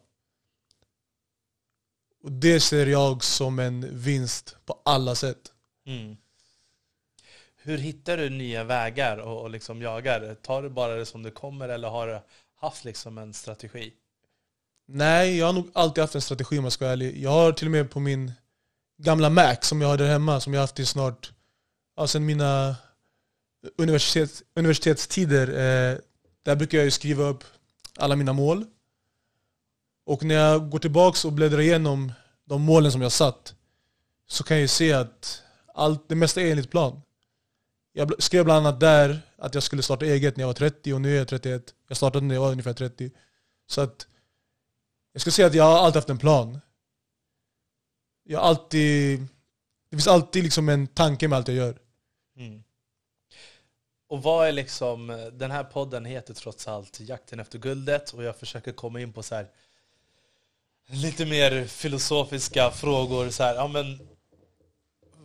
Och det ser jag som en vinst på alla sätt. Mm. Hur hittar du nya vägar och, och liksom jagar? Tar du bara det som det kommer eller har du haft liksom en strategi? Nej, jag har nog alltid haft en strategi om jag ska vara ärlig. Jag har till och med på min gamla Mac som jag har där hemma, som jag har haft i snart, ja, sen mina universitets, universitetstider. Eh, där brukar jag ju skriva upp alla mina mål. Och när jag går tillbaka och bläddrar igenom de målen som jag satt, så kan jag ju se att allt, det mesta är enligt plan. Jag skrev bland annat där att jag skulle starta eget när jag var 30 och nu är jag 31. Jag startade när jag var ungefär 30. Så att jag ska säga att jag har alltid haft en plan. Jag har alltid... Det finns alltid liksom en tanke med allt jag gör. Mm. Och vad är liksom, eh, den här podden heter trots allt Jakten efter guldet och jag försöker komma in på så här lite mer filosofiska frågor. Så här, ja, men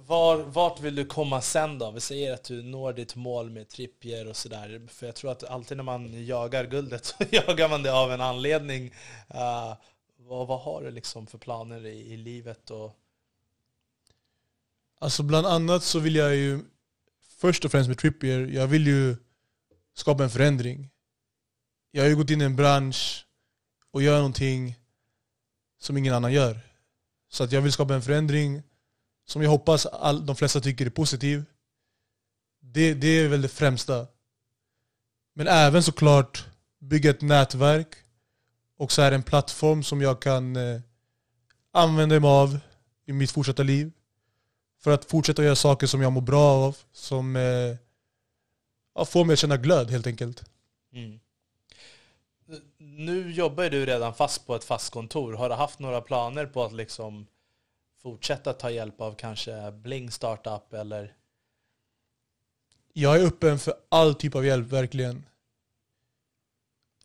var, vart vill du komma sen då? Vi säger att du når ditt mål med trippier och sådär. För jag tror att alltid när man jagar guldet så jagar man det av en anledning. Uh, vad, vad har du liksom för planer i, i livet? Och, Alltså bland annat så vill jag ju först och främst med Trippier, jag vill ju skapa en förändring. Jag har ju gått in i en bransch och gör någonting som ingen annan gör. Så att jag vill skapa en förändring som jag hoppas all, de flesta tycker är positiv. Det, det är väl det främsta. Men även såklart bygga ett nätverk och så här en plattform som jag kan eh, använda mig av i mitt fortsatta liv. För att fortsätta göra saker som jag mår bra av, som eh, ja, får mig att känna glöd helt enkelt. Mm. Nu jobbar du redan fast på ett fast kontor. Har du haft några planer på att liksom fortsätta ta hjälp av kanske Bling Startup eller? Jag är öppen för all typ av hjälp, verkligen.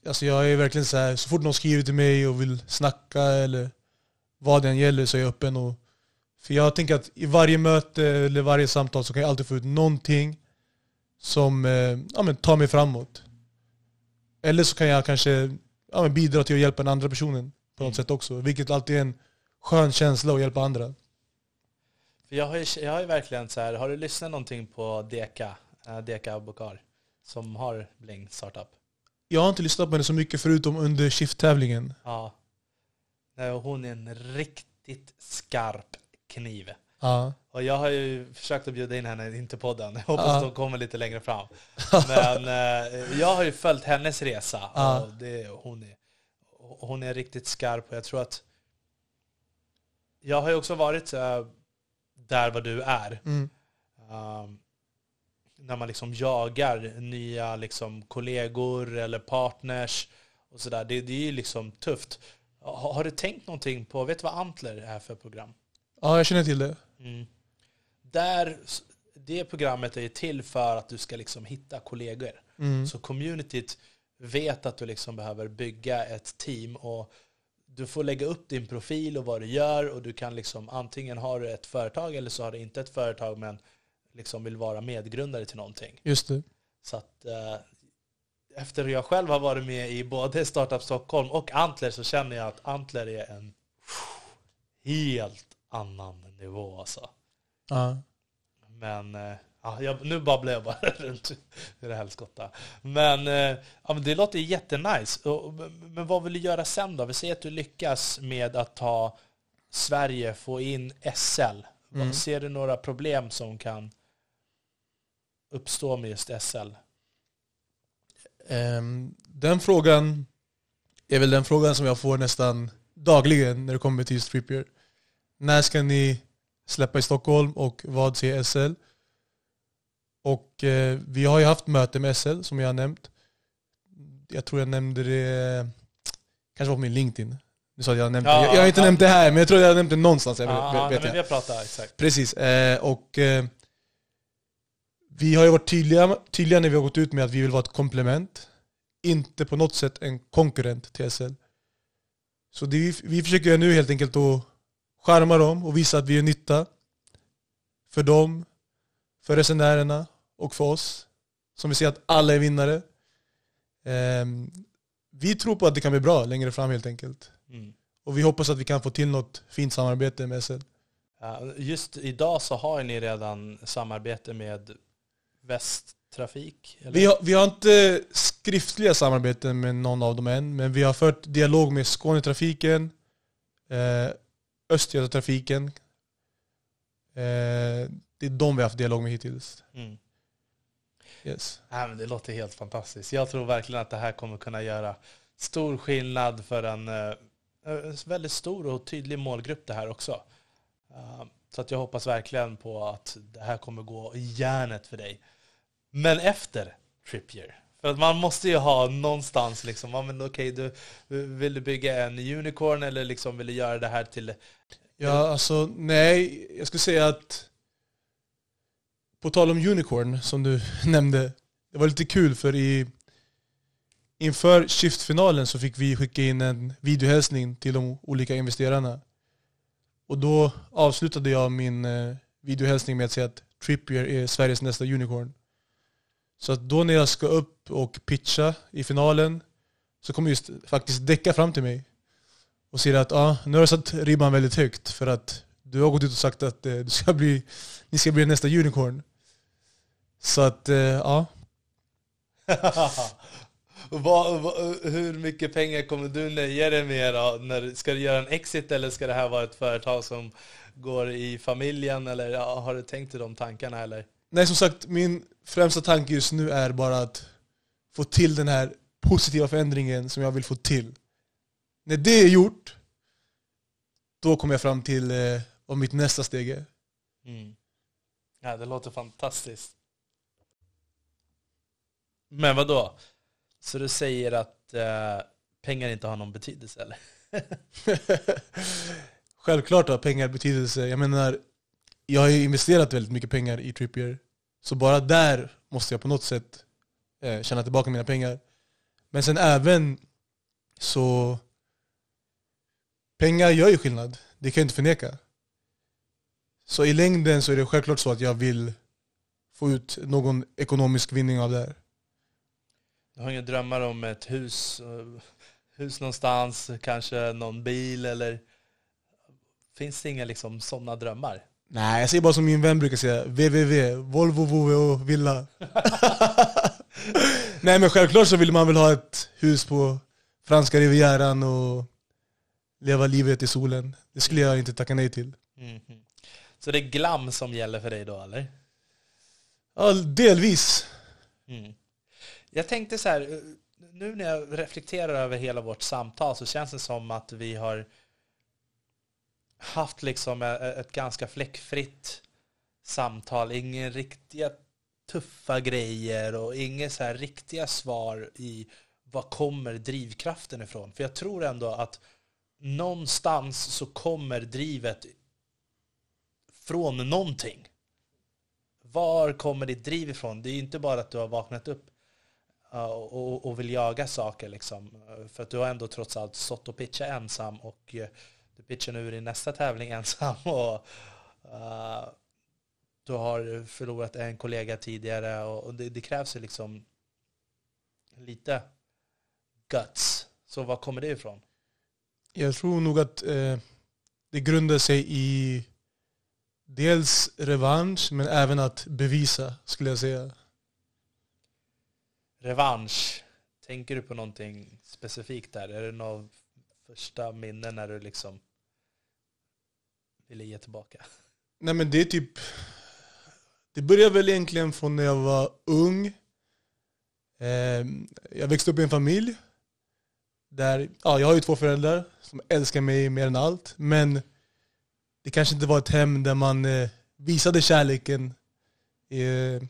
Alltså jag är verkligen så här, så fort någon skriver till mig och vill snacka eller vad det än gäller så är jag öppen. Och, för jag tänker att i varje möte eller varje samtal så kan jag alltid få ut någonting som eh, ja, men tar mig framåt. Eller så kan jag kanske ja, men bidra till att hjälpa den andra personen på något Mm. sätt också. Vilket alltid är en skön känsla att hjälpa andra. För jag har ju, jag har ju verkligen så här, har du lyssnat någonting på Deka, uh, Deka Abokar, som har Bling Startup? Jag har inte lyssnat på henne så mycket förutom under shift-tävlingen. Ja. Hon är en riktigt skarp kniv. Ja. Och jag har ju försökt att bjuda in henne in till podden. Jag hoppas Ja. att hon kommer lite längre fram. Men eh, jag har ju följt hennes resa. Ja. Och det, hon, är, hon är riktigt skarp och jag tror att... Jag har ju också varit eh, där vad du är. Mm. Um, när man liksom jagar nya liksom kollegor eller partners och sådär. Det, det är ju liksom tufft. Har, har du tänkt någonting på, vet du vad Antler är för program? Ja, jag känner till det. Mm. Där, det programmet är till för att du ska liksom hitta kollegor. Mm. Så communityt vet att du liksom behöver bygga ett team och du får lägga upp din profil och vad du gör och du kan liksom antingen har du ett företag eller så har du inte ett företag men liksom vill vara medgrundare till någonting. Just det. Så att eh, efter jag själv har varit med i både Startup Stockholm och Antler så känner jag att Antler är en helt annan nivå alltså. Ja. Men, eh, ja, jag, nu babblar jag bara runt i det helskotta. Men, eh, ja, men det låter jättenice. Men vad vill du göra sen då? Vi säger att du lyckas med att ta Sverige, få in SL. Mm. Ser du några problem som kan uppstå med just SL? Ehm, den frågan är väl den frågan som jag får nästan dagligen när det kommer till Strippier. När ska ni släppa i Stockholm och vad säger SL? Och eh, vi har ju haft möte med SL som jag har nämnt. Jag tror jag nämnde det, kanske var på min LinkedIn. Du sa att jag har nämnt Ja, det. Jag, jag har inte ja. nämnt det här men jag tror jag har nämnt det någonstans. Jag Ja, vet nej, jag. pratat, exakt. Precis. Eh, och eh, vi har ju varit tydliga, tydliga när vi har gått ut med att vi vill vara ett komplement. Inte på något sätt en konkurrent till SL. Så det vi försöker nu helt enkelt att charma dem och visa att vi är nytta. För dem, för resenärerna och för oss. Som vi ser att alla är vinnare. Ehm, vi tror på att det kan bli bra längre fram helt enkelt. Mm. Och vi hoppas att vi kan få till något fint samarbete med SL. Just idag så har ni redan samarbete med Västtrafik? Eller? Vi har, vi har inte skriftliga samarbeten med någon av dem än, men vi har fört dialog med Skånetrafiken, eh, Östgötatrafiken. Eh, det är de vi har haft dialog med hittills. Mm. Yes. Ja, men det låter helt fantastiskt. Jag tror verkligen att det här kommer kunna göra stor skillnad för en, eh, en väldigt stor och tydlig målgrupp det här också. Eh, Så att jag hoppas verkligen på att det här kommer gå i järnet för dig. Men efter Trippier. För att man måste ju ha någonstans liksom, ja, men okej, du, vill du bygga en unicorn eller liksom vill du göra det här till... Ja, alltså nej, jag skulle säga att på tal om Unicorn som du nämnde, det var lite kul för i inför Shift-finalen så fick vi skicka in en videohälsning till de olika investerarna. Och då avslutade jag min eh, videohälsning med att säga att Trippier är Sveriges nästa unicorn. Så att då när jag ska upp och pitcha i finalen så kommer just faktiskt Decka fram till mig och säger att ah, nu har du satt ribban väldigt högt för att du har gått ut och sagt att eh, du ska bli, ni ska bli nästa unicorn. Så att, eh, ja. va, va, hur mycket pengar kommer du nöja dig med då? När, ska du göra en exit eller ska det här vara ett företag som går i familjen? Eller ja, har du tänkt i de tankarna? Eller? Nej som sagt, min främsta tanke just nu är bara att få till den här positiva förändringen som jag vill få till. När det är gjort, då kommer jag fram till eh, vad mitt nästa steg är. Mm. Ja, det låter fantastiskt. Men vad då? Så du säger att eh, pengar inte har någon betydelse eller? Självklart har pengar betydelse. Jag menar, jag har ju investerat väldigt mycket pengar i Trippier. Så bara där måste jag på något sätt eh, tjäna tillbaka mina pengar. Men sen även så... Pengar gör ju skillnad. Det kan jag inte förneka. Så i längden så är det självklart så att jag vill få ut någon ekonomisk vinning av det här. Du har inga drömmar om ett hus, eh, hus någonstans, kanske någon bil eller finns det inga liksom sådana drömmar? Nej, jag säger bara som min vän brukar säga, www, Volvo, och villa. Nej men självklart så vill man väl ha ett hus på franska rivieran och leva livet i solen. Det skulle jag inte tacka nej till. Mhm. Så det är glam som gäller för dig då eller? Ja, delvis. Mm. Jag tänkte så här, eh, nu när jag reflekterar över hela vårt samtal så känns det som att vi har haft liksom ett ganska fläckfritt samtal. Inga riktiga tuffa grejer och inga så här riktiga svar i var kommer drivkraften ifrån. För jag tror ändå att någonstans så kommer drivet från någonting. Var kommer ditt driv ifrån? Det är ju inte bara att du har vaknat upp och, vill jaga saker. Liksom. För att du har ändå trots allt stått och pitchat ensam och du pitchar nu i nästa tävling ensam. Och, uh, du har förlorat en kollega tidigare och, och det, det krävs ju liksom lite guts. Så var kommer det ifrån? Jag tror nog att eh, det grundar sig i dels revansch men även att bevisa skulle jag säga. Revansch. Tänker du på någonting specifikt där? Är det några första minnen när du liksom ville ge tillbaka? Nej men det är typ Det började väl egentligen från när jag var ung. Ehm, jag växte upp i en familj Där, ja jag har ju två föräldrar som älskar mig mer än allt Men Det kanske inte var ett hem där man eh, visade kärleken eh,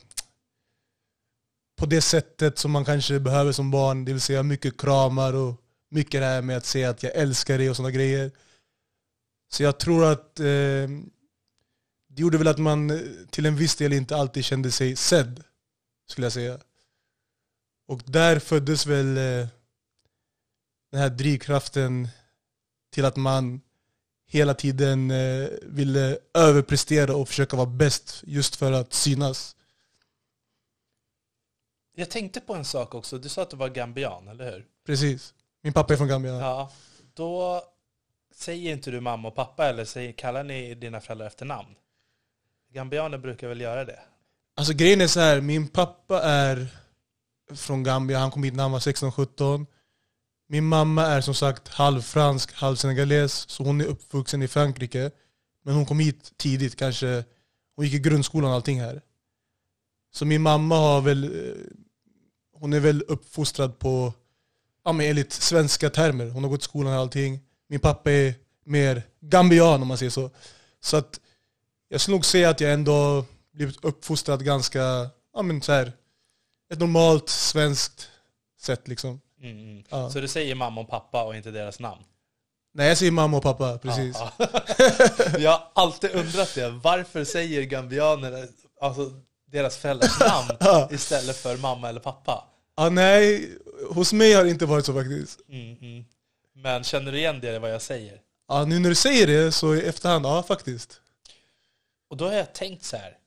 På det sättet som man kanske behöver som barn. Det vill säga mycket kramar och mycket det här med att säga att jag älskar dig och sådana grejer. Så jag tror att eh, det gjorde väl att man eh, till en viss del inte alltid kände sig sedd, skulle jag säga. Och där föddes väl eh, den här drivkraften till att man hela tiden eh, ville överprestera och försöka vara bäst just för att synas. Jag tänkte på en sak också. Du sa att du var gambian, eller hur? Precis. Min pappa är från Gambia. Ja. Då säger inte du mamma och pappa eller säger, kallar ni dina föräldrar efter namn? Gambianer brukar väl göra det? Alltså grejen är så här, min pappa är från Gambia, han kom hit när han var 16-17. Min mamma är som sagt halvfransk, halvsenegales, så hon är uppvuxen i Frankrike. Men hon kom hit tidigt, kanske, hon gick i grundskolan och allting här. Så min mamma har väl, eh, hon är väl uppfostrad på, ja men enligt svenska termer. Hon har gått i skolan och allting. Min pappa är mer gambian om man säger så. Så att jag skulle nog säga att jag ändå blivit uppfostrad ganska, ja men så här, ett normalt svenskt sätt liksom. Mm, mm. Ja. Så du säger mamma och pappa och inte deras namn? Nej jag säger mamma och pappa, precis. Ja, ja. Jag har alltid undrat det. Varför säger gambianer alltså, deras föräldrars namn Ja. istället för mamma eller pappa? Ah, nej, hos mig har det inte varit så faktiskt. Mm, mm. Men känner du igen det, vad jag säger? Ah, nu när du säger det så i efterhand, ja faktiskt. Och då har jag tänkt så här.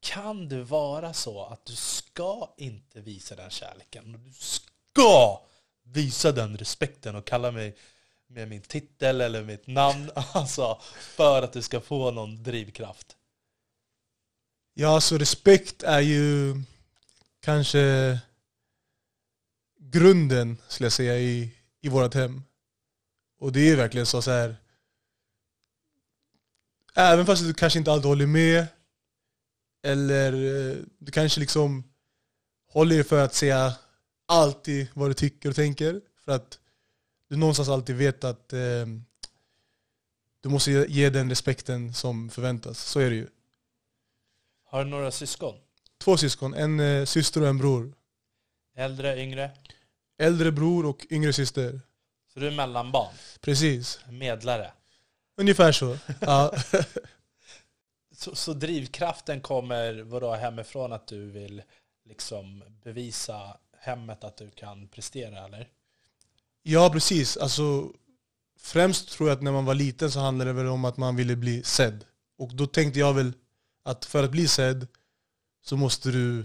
Kan det vara så att du ska inte visa den kärleken? Du ska visa den respekten och kalla mig med min titel eller mitt namn. Alltså, för att du ska få någon drivkraft. Ja, så respekt är ju kanske grunden, skulle jag säga, i, i vårt hem. Och det är verkligen så, så här. Även fast du kanske inte alltid håller med, eller eh, du kanske liksom håller dig för att säga alltid vad du tycker och tänker. För att du någonstans alltid vet att eh, du måste ge- ge den respekten som förväntas. Så är det ju. Har du några syskon? Två syskon, en eh, syster och en bror. Äldre, yngre? Äldre bror och yngre syster. Så du är mellanbarn? Precis. Medlare? Ungefär så. Ja. Så, så drivkraften kommer vadå, hemifrån att du vill liksom bevisa hemmet att du kan prestera eller? ja, precis. Alltså, främst tror jag att när man var liten så handlade det väl om att man ville bli sedd. Och då tänkte jag väl att för att bli sedd så måste du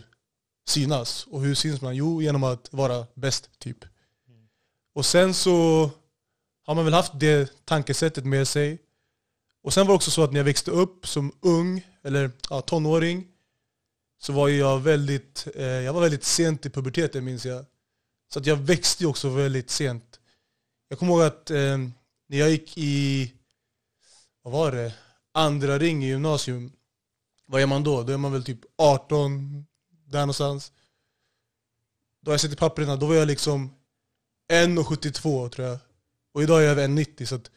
synas. Och hur syns man? Jo, genom att vara bäst, typ. Och sen så har man väl haft det tankesättet med sig. Och sen var det också så att när jag växte upp som ung, eller ja, tonåring, så var jag väldigt, eh, jag var väldigt sent i puberteten minns jag. Så att jag växte också väldigt sent. Jag kommer ihåg att eh, när jag gick i, vad var det, andra ring i gymnasium. Vad är man då? Då är man väl typ 18, där någonstans. Då har jag sett i papperna, då var jag liksom 1,72 tror jag. Och idag är jag över 1,90 så att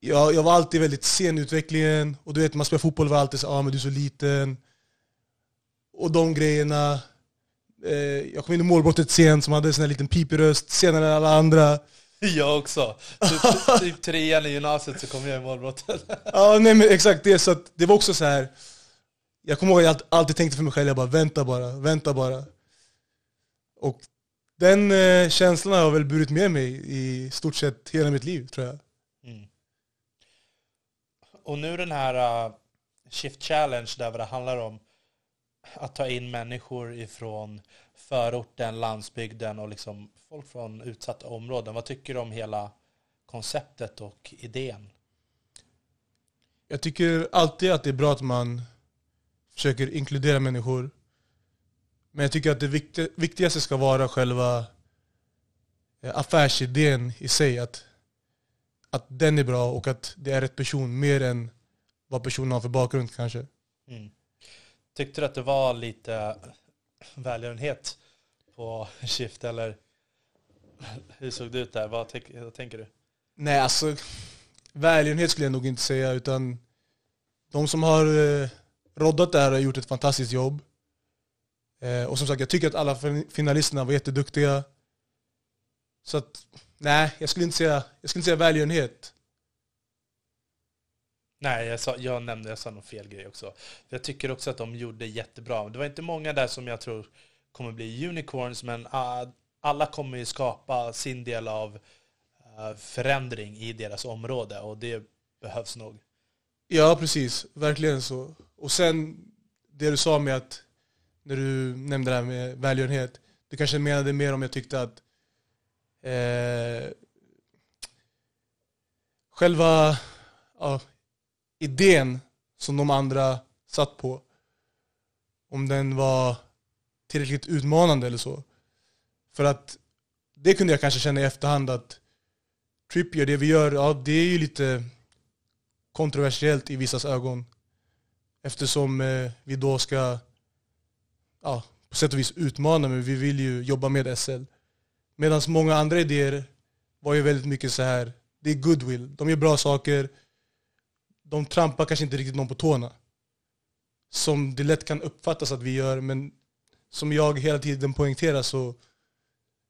jag, jag var alltid väldigt sen i utvecklingen. Och du vet, man spelar fotboll var alltid så ah, men du är så liten. Och de grejerna. Eh, jag kom in i målbrottet sent som hade en sån här liten pipig röst, senare än alla andra. Jag också. Typ, typ trean i gymnasiet så kom jag i målbrottet. ja, nej men exakt det. Så att det var också så här. Jag kommer ihåg att jag alltid tänkte för mig själv, jag bara vänta bara, vänta bara. Och den eh, känslan har jag väl burit med mig i stort sett hela mitt liv tror jag. Mm. Och nu den här uh, Shift Challenge där vad det handlar om att ta in människor ifrån förorten, landsbygden och liksom folk från utsatta områden. Vad tycker du om hela konceptet och idén? Jag tycker alltid att det är bra att man försöker inkludera människor. Men jag tycker att det viktigaste ska vara själva eh, affärsidén i sig. Att, att den är bra och att det är rätt person mer än vad personen har för bakgrund kanske. Mm. Tyckte du att det var lite välgörenhet på Shift eller hur såg det ut där? Vad, vad tänker du? Nej, alltså välgörenhet skulle jag nog inte säga utan de som har eh, roddat det här har gjort ett fantastiskt jobb. Eh, och som sagt, jag tycker att alla finalisterna var jätteduktiga. Så att, nej, jag skulle inte säga, jag skulle inte säga välgörenhet. Nej, jag, sa, jag nämnde, jag sa någon fel grej också. Jag tycker också att de gjorde jättebra. Det var inte många där som jag tror kommer bli unicorns, men uh, alla kommer ju skapa sin del av uh, förändring i deras område och det behövs nog. Ja, precis. Verkligen så. Och sen det du sa med att, när du nämnde det här med välgörenhet, du kanske menade mer om jag tyckte att eh, själva ja, idén som de andra satt på, om den var tillräckligt utmanande eller så. För att det kunde jag kanske känna i efterhand att Trippier, det vi gör, ja det är ju lite kontroversiellt i vissas ögon. Eftersom eh, vi då ska ja, på sätt och vis utmana, men vi vill ju jobba med SL. Medan många andra idéer var ju väldigt mycket så här. det är goodwill. De gör bra saker, de trampar kanske inte riktigt någon på tårna. Som det lätt kan uppfattas att vi gör, men som jag hela tiden poängterar så,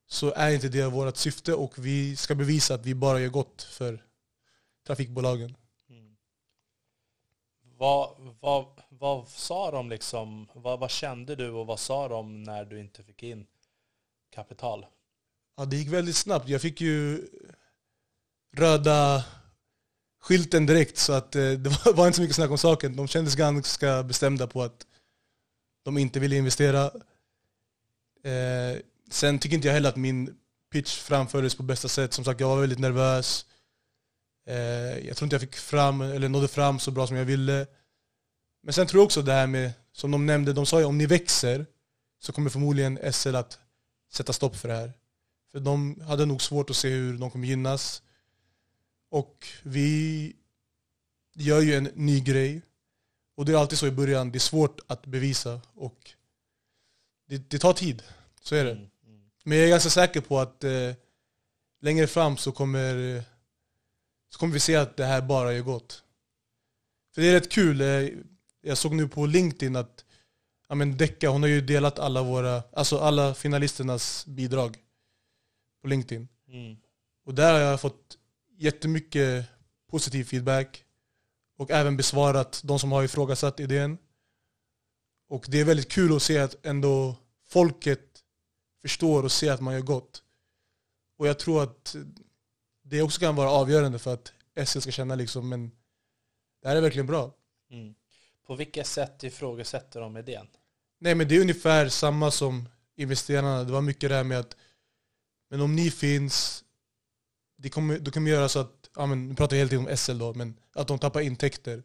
så är inte det vårt syfte och vi ska bevisa att vi bara gör gott för trafikbolagen. Vad, vad, vad sa de liksom, vad, vad kände du och vad sa de när du inte fick in kapital? Ja, det gick väldigt snabbt. Jag fick ju röda skylten direkt så att eh, det var, inte så mycket snack om saken. De kändes ganska bestämda på att de inte ville investera. Eh, sen tycker inte jag heller att min pitch framfördes på bästa sätt. Som sagt, jag var väldigt nervös. Eh, jag tror inte jag fick fram, eller nådde fram så bra som jag ville. Men sen tror jag också det här med, som de nämnde, de sa ju om ni växer så kommer förmodligen SL att sätta stopp för det här. För de hade nog svårt att se hur de kommer gynnas. Och vi gör ju en ny grej. Och det är alltid så i början, det är svårt att bevisa. Och det, det tar tid, så är det. Mm, mm. Men jag är ganska säker på att eh, längre fram så kommer, så kommer vi se att det här bara är gott. För det är rätt kul, eh, jag såg nu på LinkedIn att ja, men Decca, hon har ju delat alla våra, alltså alla finalisternas bidrag på LinkedIn. Mm. Och där har jag fått jättemycket positiv feedback. Och även besvarat de som har ifrågasatt idén. Och det är väldigt kul att se att ändå folket förstår och ser att man gör gott. Och jag tror att det också kan vara avgörande för att SL ska känna liksom, men det här är verkligen bra. Mm. På vilket sätt ifrågasätter de idén? Nej men det är ungefär samma som investerarna. Det var mycket det här med att men om ni finns, det kommer, då kommer göra så att, ja, men, nu pratar jag hela tiden om SL då, men att de tappar intäkter.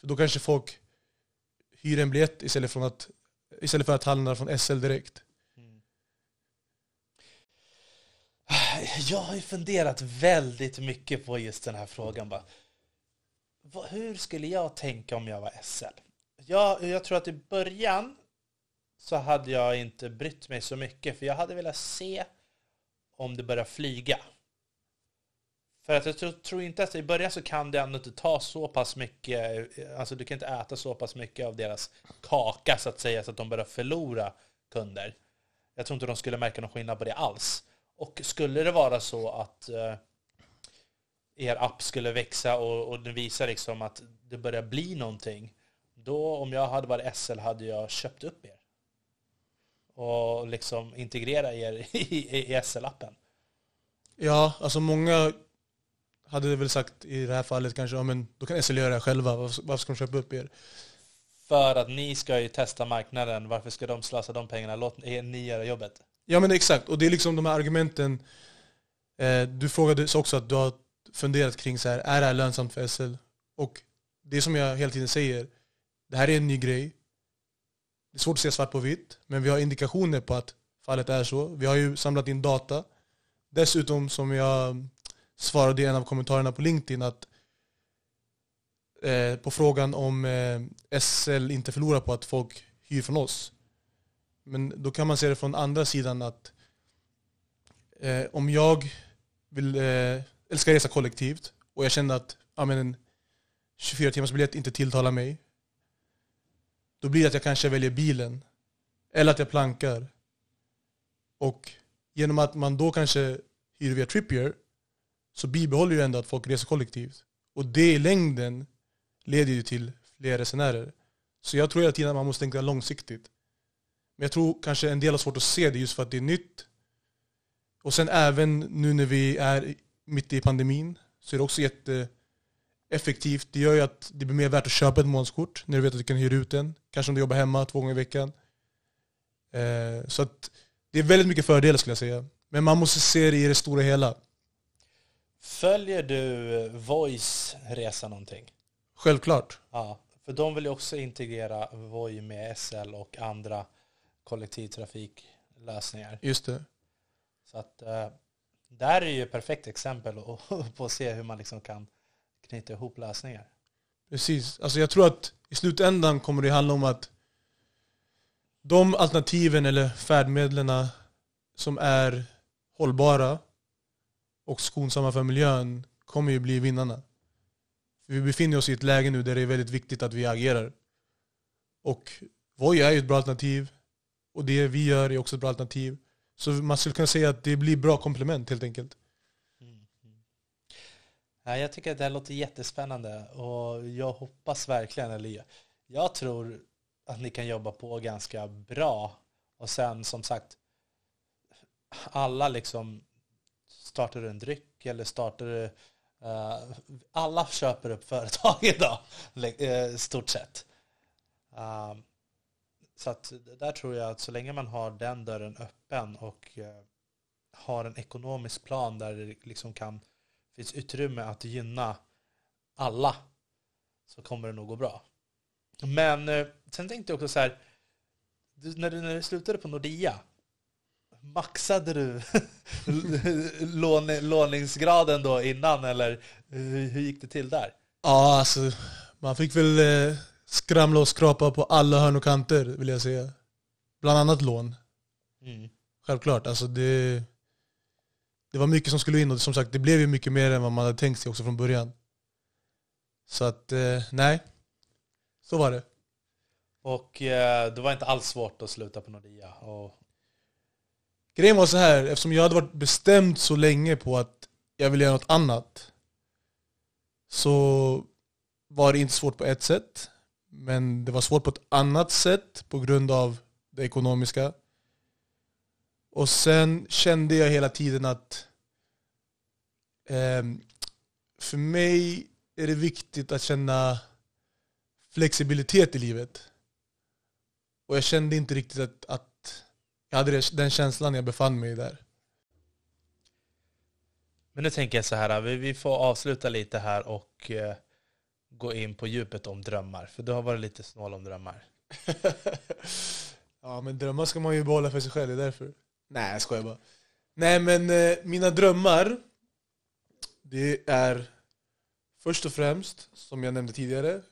För då kanske folk hyr en biljett istället, från att, istället för att handla från SL direkt. Jag har ju funderat väldigt mycket på just den här frågan. Bara. Vad- Hur skulle jag tänka om jag var SL? Jag, jag tror att i början så hade jag inte brytt mig så mycket, för jag hade velat se om det börjar flyga. För att jag tror, tror inte att i början så kan det ändå inte ta så pass mycket, alltså du kan inte äta så pass mycket av deras kaka så att säga så att de börjar förlora kunder. Jag tror inte de skulle märka någon skillnad på det alls. Och skulle det vara så att eh, er app skulle växa och, och den visar liksom att det börjar bli någonting, då om jag hade varit SL hade jag köpt upp er. Och liksom integrera er i, i, i SL-appen. Ja, alltså många hade väl sagt i det här fallet kanske, ja men då kan SL göra det själva, varför varför ska de köpa upp er? För att ni ska ju testa marknaden, varför ska de slösa de pengarna? Låt er, ni göra jobbet. Ja men exakt, och det är liksom de här argumenten. Eh, du frågade också att du har funderat kring så här, är det här lönsamt för SL? Och det är som jag hela tiden säger, det här är en ny grej. Det är svårt att se svart på vitt, men vi har indikationer på att fallet är så. Vi har ju samlat in data. Dessutom, som jag svarade i en av kommentarerna på LinkedIn, att eh, på frågan om eh, SL inte förlorar på att folk hyr från oss. Men då kan man se det från andra sidan att eh, om jag vill, eh, älskar resa kollektivt och jag känner att ja, men en 24 timmars biljett inte tilltalar mig. Då blir det att jag kanske väljer bilen. Eller att jag plankar. Och genom att man då kanske hyr via Trippier så bibehåller ju ändå att folk reser kollektivt. Och det i längden leder ju till fler resenärer. Så jag tror hela tiden att man måste tänka långsiktigt. Men jag tror kanske en del har svårt att se det just för att det är nytt. Och sen även nu när vi är mitt i pandemin så är det också jätteeffektivt. Det gör ju att det blir mer värt att köpa ett månadskort när du vet att du kan hyra ut den. Kanske om du jobbar hemma två gånger i veckan. Eh, så att det är väldigt mycket fördelar skulle jag säga. Men man måste se det i det stora hela. Följer du eh, Voice resa någonting? Självklart. Ja, för de vill ju också integrera Voi med SL och andra kollektivtrafiklösningar. Just det. Så att eh, där är ju ett perfekt exempel på att se hur man liksom kan knyta ihop lösningar. Precis. Alltså jag tror att i slutändan kommer det handla om att de alternativen eller färdmedlen som är hållbara och skonsamma för miljön kommer ju bli vinnarna. Vi befinner oss i ett läge nu där det är väldigt viktigt att vi agerar. Och Voi är ju ett bra alternativ och det vi gör är också ett bra alternativ. Så man skulle kunna säga att det blir bra komplement helt enkelt. Mm. Ja, jag tycker att det här låter jättespännande och jag hoppas verkligen, eller jag, jag tror att ni kan jobba på ganska bra. Och sen som sagt, alla liksom startar en dryck eller startar uh, alla köper upp företag idag, uh, eh, stort sett. Um, så att där tror jag att så länge man har den dörren öppen och eh, har en ekonomisk plan där det liksom kan finns utrymme att gynna alla så kommer det nog gå bra. Men eh, sen tänkte jag också så här, när, du, när du slutade på Nordea, maxade du lån, låningsgraden då innan eller hur, hur gick det till där? Ja, alltså man fick väl eh, skramla och skrapa på alla hörn och kanter vill jag säga. Bland annat lån. Mm. Självklart. Alltså det, det var mycket som skulle in och som sagt det blev ju mycket mer än vad man hade tänkt sig också från början. Så att, eh, nej. Så var det. Och eh, det var inte alls svårt att sluta på Nordea. Och, Grejen var så här, eftersom jag hade varit bestämd så länge på att jag ville göra något annat så var det inte svårt på ett sätt. Men det var svårt på ett annat sätt på grund av det ekonomiska. Och sen kände jag hela tiden att eh, för mig är det viktigt att känna flexibilitet i livet. Och jag kände inte riktigt att, att jag hade den känslan när jag befann mig där. Men nu tänker jag så här, vi, vi får avsluta lite här och eh, gå in på djupet om drömmar. För du har varit lite snål om drömmar. ja men drömmar ska man ju behålla för sig själv, det är därför. Nej jag skojar bara. Nej men eh, mina drömmar, det är först och främst, som jag nämnde tidigare,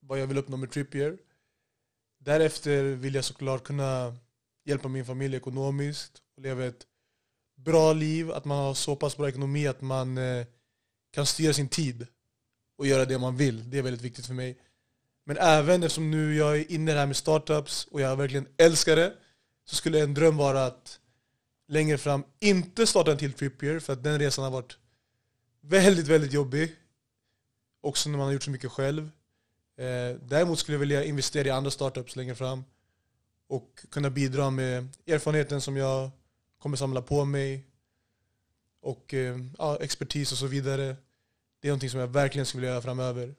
vad jag vill uppnå med Trippier. Därefter vill jag såklart kunna hjälpa min familj ekonomiskt och leva ett bra liv, att man har så pass bra ekonomi att man eh, kan styra sin tid och göra det man vill. Det är väldigt viktigt för mig. Men även eftersom nu jag är inne här med startups och jag verkligen älskar det så skulle en dröm vara att längre fram inte starta en till Trippier för att den resan har varit väldigt, väldigt jobbig. Också när man har gjort så mycket själv. Eh, däremot skulle jag vilja investera i andra startups längre fram och kunna bidra med erfarenheten som jag kommer samla på mig och eh, ja, expertis och så vidare. Det är någonting som jag verkligen skulle vilja göra framöver.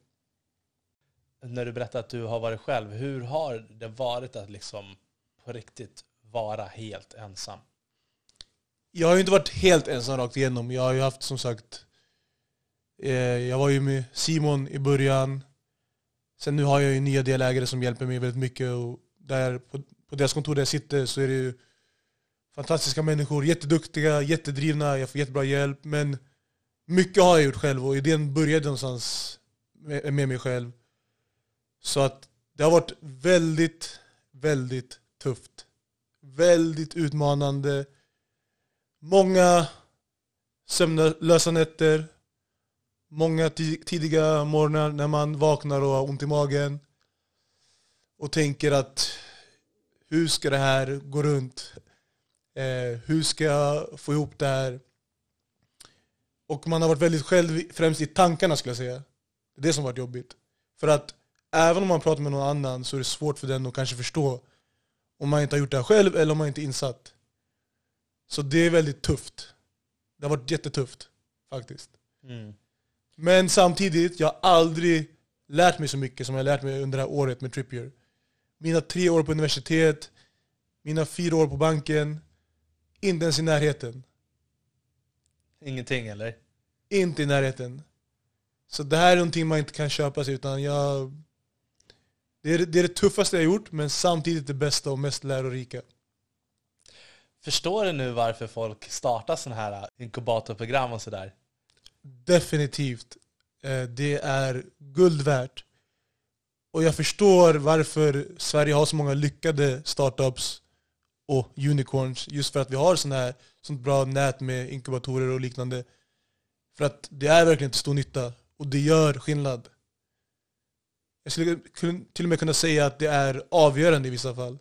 När du berättar att du har varit själv, hur har det varit att liksom på riktigt vara helt ensam? Jag har ju inte varit helt ensam rakt igenom. Jag har ju haft som sagt eh, Jag var ju med Simon i början Sen nu har jag ju nya delägare som hjälper mig väldigt mycket och där på, på deras kontor där jag sitter så är det ju fantastiska människor, jätteduktiga, jättedrivna, jag får jättebra hjälp. Men mycket har jag gjort själv och idén började någonstans med, med mig själv. Så att det har varit väldigt, väldigt tufft. Väldigt utmanande. Många sömnlösa nätter. Många tidiga morgnar när man vaknar och har ont i magen. Och tänker att hur ska det här gå runt? Eh, hur ska jag få ihop det här? Och man har varit väldigt själv, främst i tankarna skulle jag säga. Det är det som har varit jobbigt. För att även om man pratar med någon annan så är det svårt för den att kanske förstå om man inte har gjort det här själv eller om man inte är insatt. Så det är väldigt tufft. Det har varit jättetufft faktiskt. Mm. Men samtidigt, jag har aldrig lärt mig så mycket som jag har lärt mig under det här året med Trippier. Mina tre år på universitet, mina fyra år på banken, inte ens i närheten. Ingenting eller? Inte i närheten. Så det här är någonting man inte kan köpa sig utan jag... Det är, det är det tuffaste jag gjort, men samtidigt det bästa och mest lärorika. Förstår du nu varför folk startar sådana här inkubatorprogram och sådär? Definitivt. Eh, det är guld värt. Och jag förstår varför Sverige har så många lyckade startups och unicorns. Just för att vi har sån här, sånt bra nät med inkubatorer och liknande. För att det är verkligen till stor nytta. Och det gör skillnad. Jag skulle till och med kunna säga att det är avgörande i vissa fall.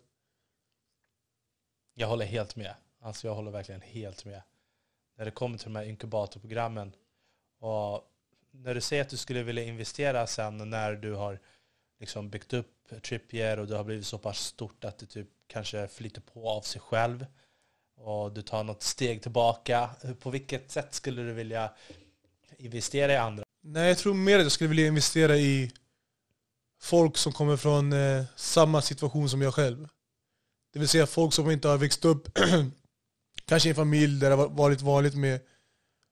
Jag håller helt med. Alltså jag håller verkligen helt med. När det kommer till de här inkubatorprogrammen. Och när du säger att du skulle vilja investera sen när du har liksom byggt upp Trippier och du har blivit så pass stort att det typ kanske flyter på av sig själv och du tar något steg tillbaka. På vilket sätt skulle du vilja investera i andra? Nej, jag tror mer att jag skulle vilja investera i folk som kommer från eh, samma situation som jag själv. Det vill säga folk som inte har växt upp kanske i en familj där det har varit vanligt med,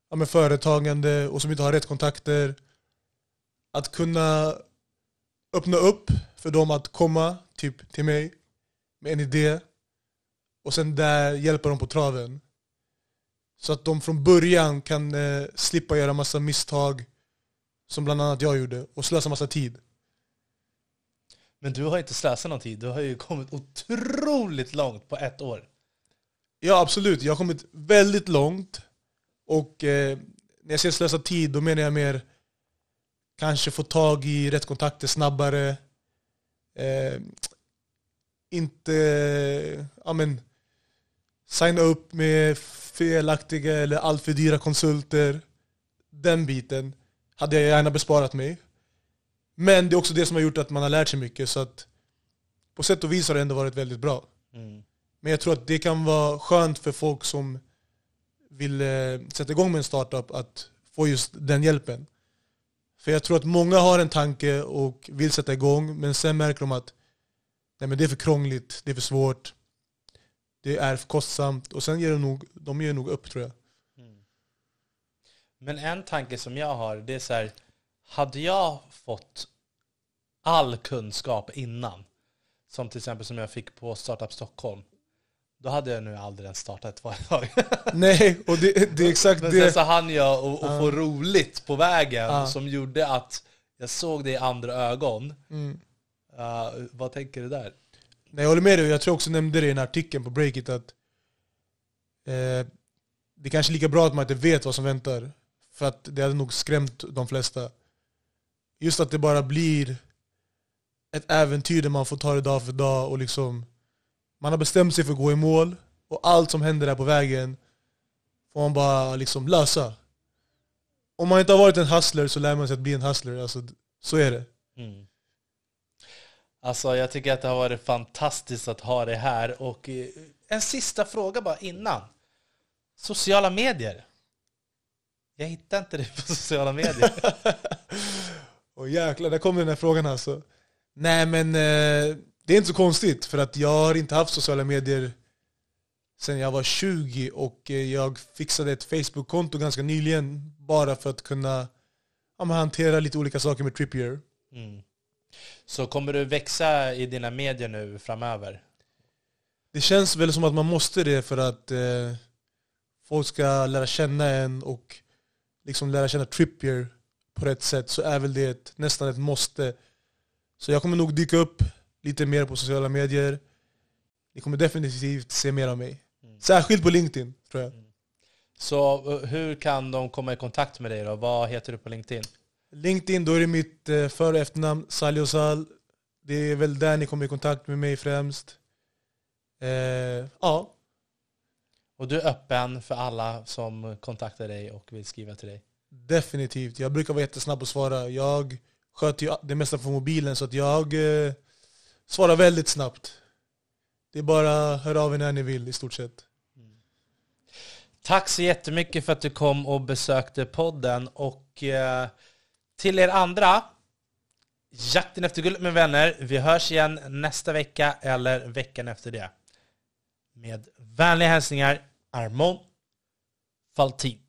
ja, med företagande och som inte har rätt kontakter. Att kunna öppna upp för dem att komma typ, till mig med en idé och sen där hjälpa dem på traven. Så att de från början kan eh, slippa göra massa misstag som bland annat jag gjorde och slösa massa tid. Men du har inte slösat någon tid, du har ju kommit otroligt långt på ett år. Ja absolut, jag har kommit väldigt långt. Och eh, när jag säger slösa tid, då menar jag mer kanske få tag i rätt kontakter snabbare. Eh, inte ja, men, signa upp med felaktiga eller alltför dyra konsulter. Den biten hade jag gärna besparat mig. Men det är också det som har gjort att man har lärt sig mycket. Så att på sätt och vis har det ändå varit väldigt bra. Mm. Men jag tror att det kan vara skönt för folk som vill eh, sätta igång med en startup att få just den hjälpen. För jag tror att många har en tanke och vill sätta igång, men sen märker de att nej, men det är för krångligt, det är för svårt, det är kostsamt. Och sen ger de nog, de ger nog upp tror jag. Mm. Men en tanke som jag har, det är så här, hade jag fått all kunskap innan, som till exempel som jag fick på Startup Stockholm, då hade jag nu aldrig ens startat ett företag. Nej, och det, det är exakt Men sen det. så hann jag och, och få roligt på vägen Ja. som gjorde att jag såg det i andra ögon. Mm. Uh, vad tänker du där? Nej, jag håller med dig, jag tror också nämnde det i den här artikeln på Breakit att eh, det är kanske är lika bra att man inte vet vad som väntar. För att det hade nog skrämt de flesta. Just att det bara blir ett äventyr där man får ta det dag för dag och liksom man har bestämt sig för att gå i mål och allt som händer där på vägen får man bara liksom lösa. Om man inte har varit en hustler så lär man sig att bli en hustler. Alltså, så är det. Mm. Alltså jag tycker att det har varit fantastiskt att ha det här. Och eh, en sista fråga bara innan. Sociala medier. Jag hittar inte det på sociala medier. Och jäklar, där kommer den här frågan alltså. Nej men eh, det är inte så konstigt för att jag har inte haft sociala medier sen jag var 20 och eh, jag fixade ett Facebook-konto ganska nyligen bara för att kunna ja, hantera lite olika saker med Trippier. Mm. Så kommer du växa i dina medier nu framöver? Det känns väl som att man måste det för att eh, folk ska lära känna en och liksom lära känna Trippier på rätt sätt så är väl det ett, nästan ett måste. Så jag kommer nog dyka upp lite mer på sociala medier. Ni kommer definitivt se mer av mig. Särskilt på LinkedIn tror jag. Så eh, hur kan de komma i kontakt med dig då? Vad heter du på LinkedIn? LinkedIn, då är det mitt eh, för och efternamn, Saliosal. Det är väl där ni kommer i kontakt med mig främst. Eh, ja, Och du är öppen för alla som kontaktar dig och vill skriva till dig? Definitivt. Jag brukar vara jättesnabb att svara. Jag sköter ju det mesta på mobilen så att jag eh, svarar väldigt snabbt. Det är bara hör av er när ni vill i stort sett. Tack så jättemycket för att du kom och besökte podden. Och eh, till er andra, jakten efter guld med vänner. Vi hörs igen nästa vecka eller veckan efter det. Med vänliga hälsningar, Armon Faltin.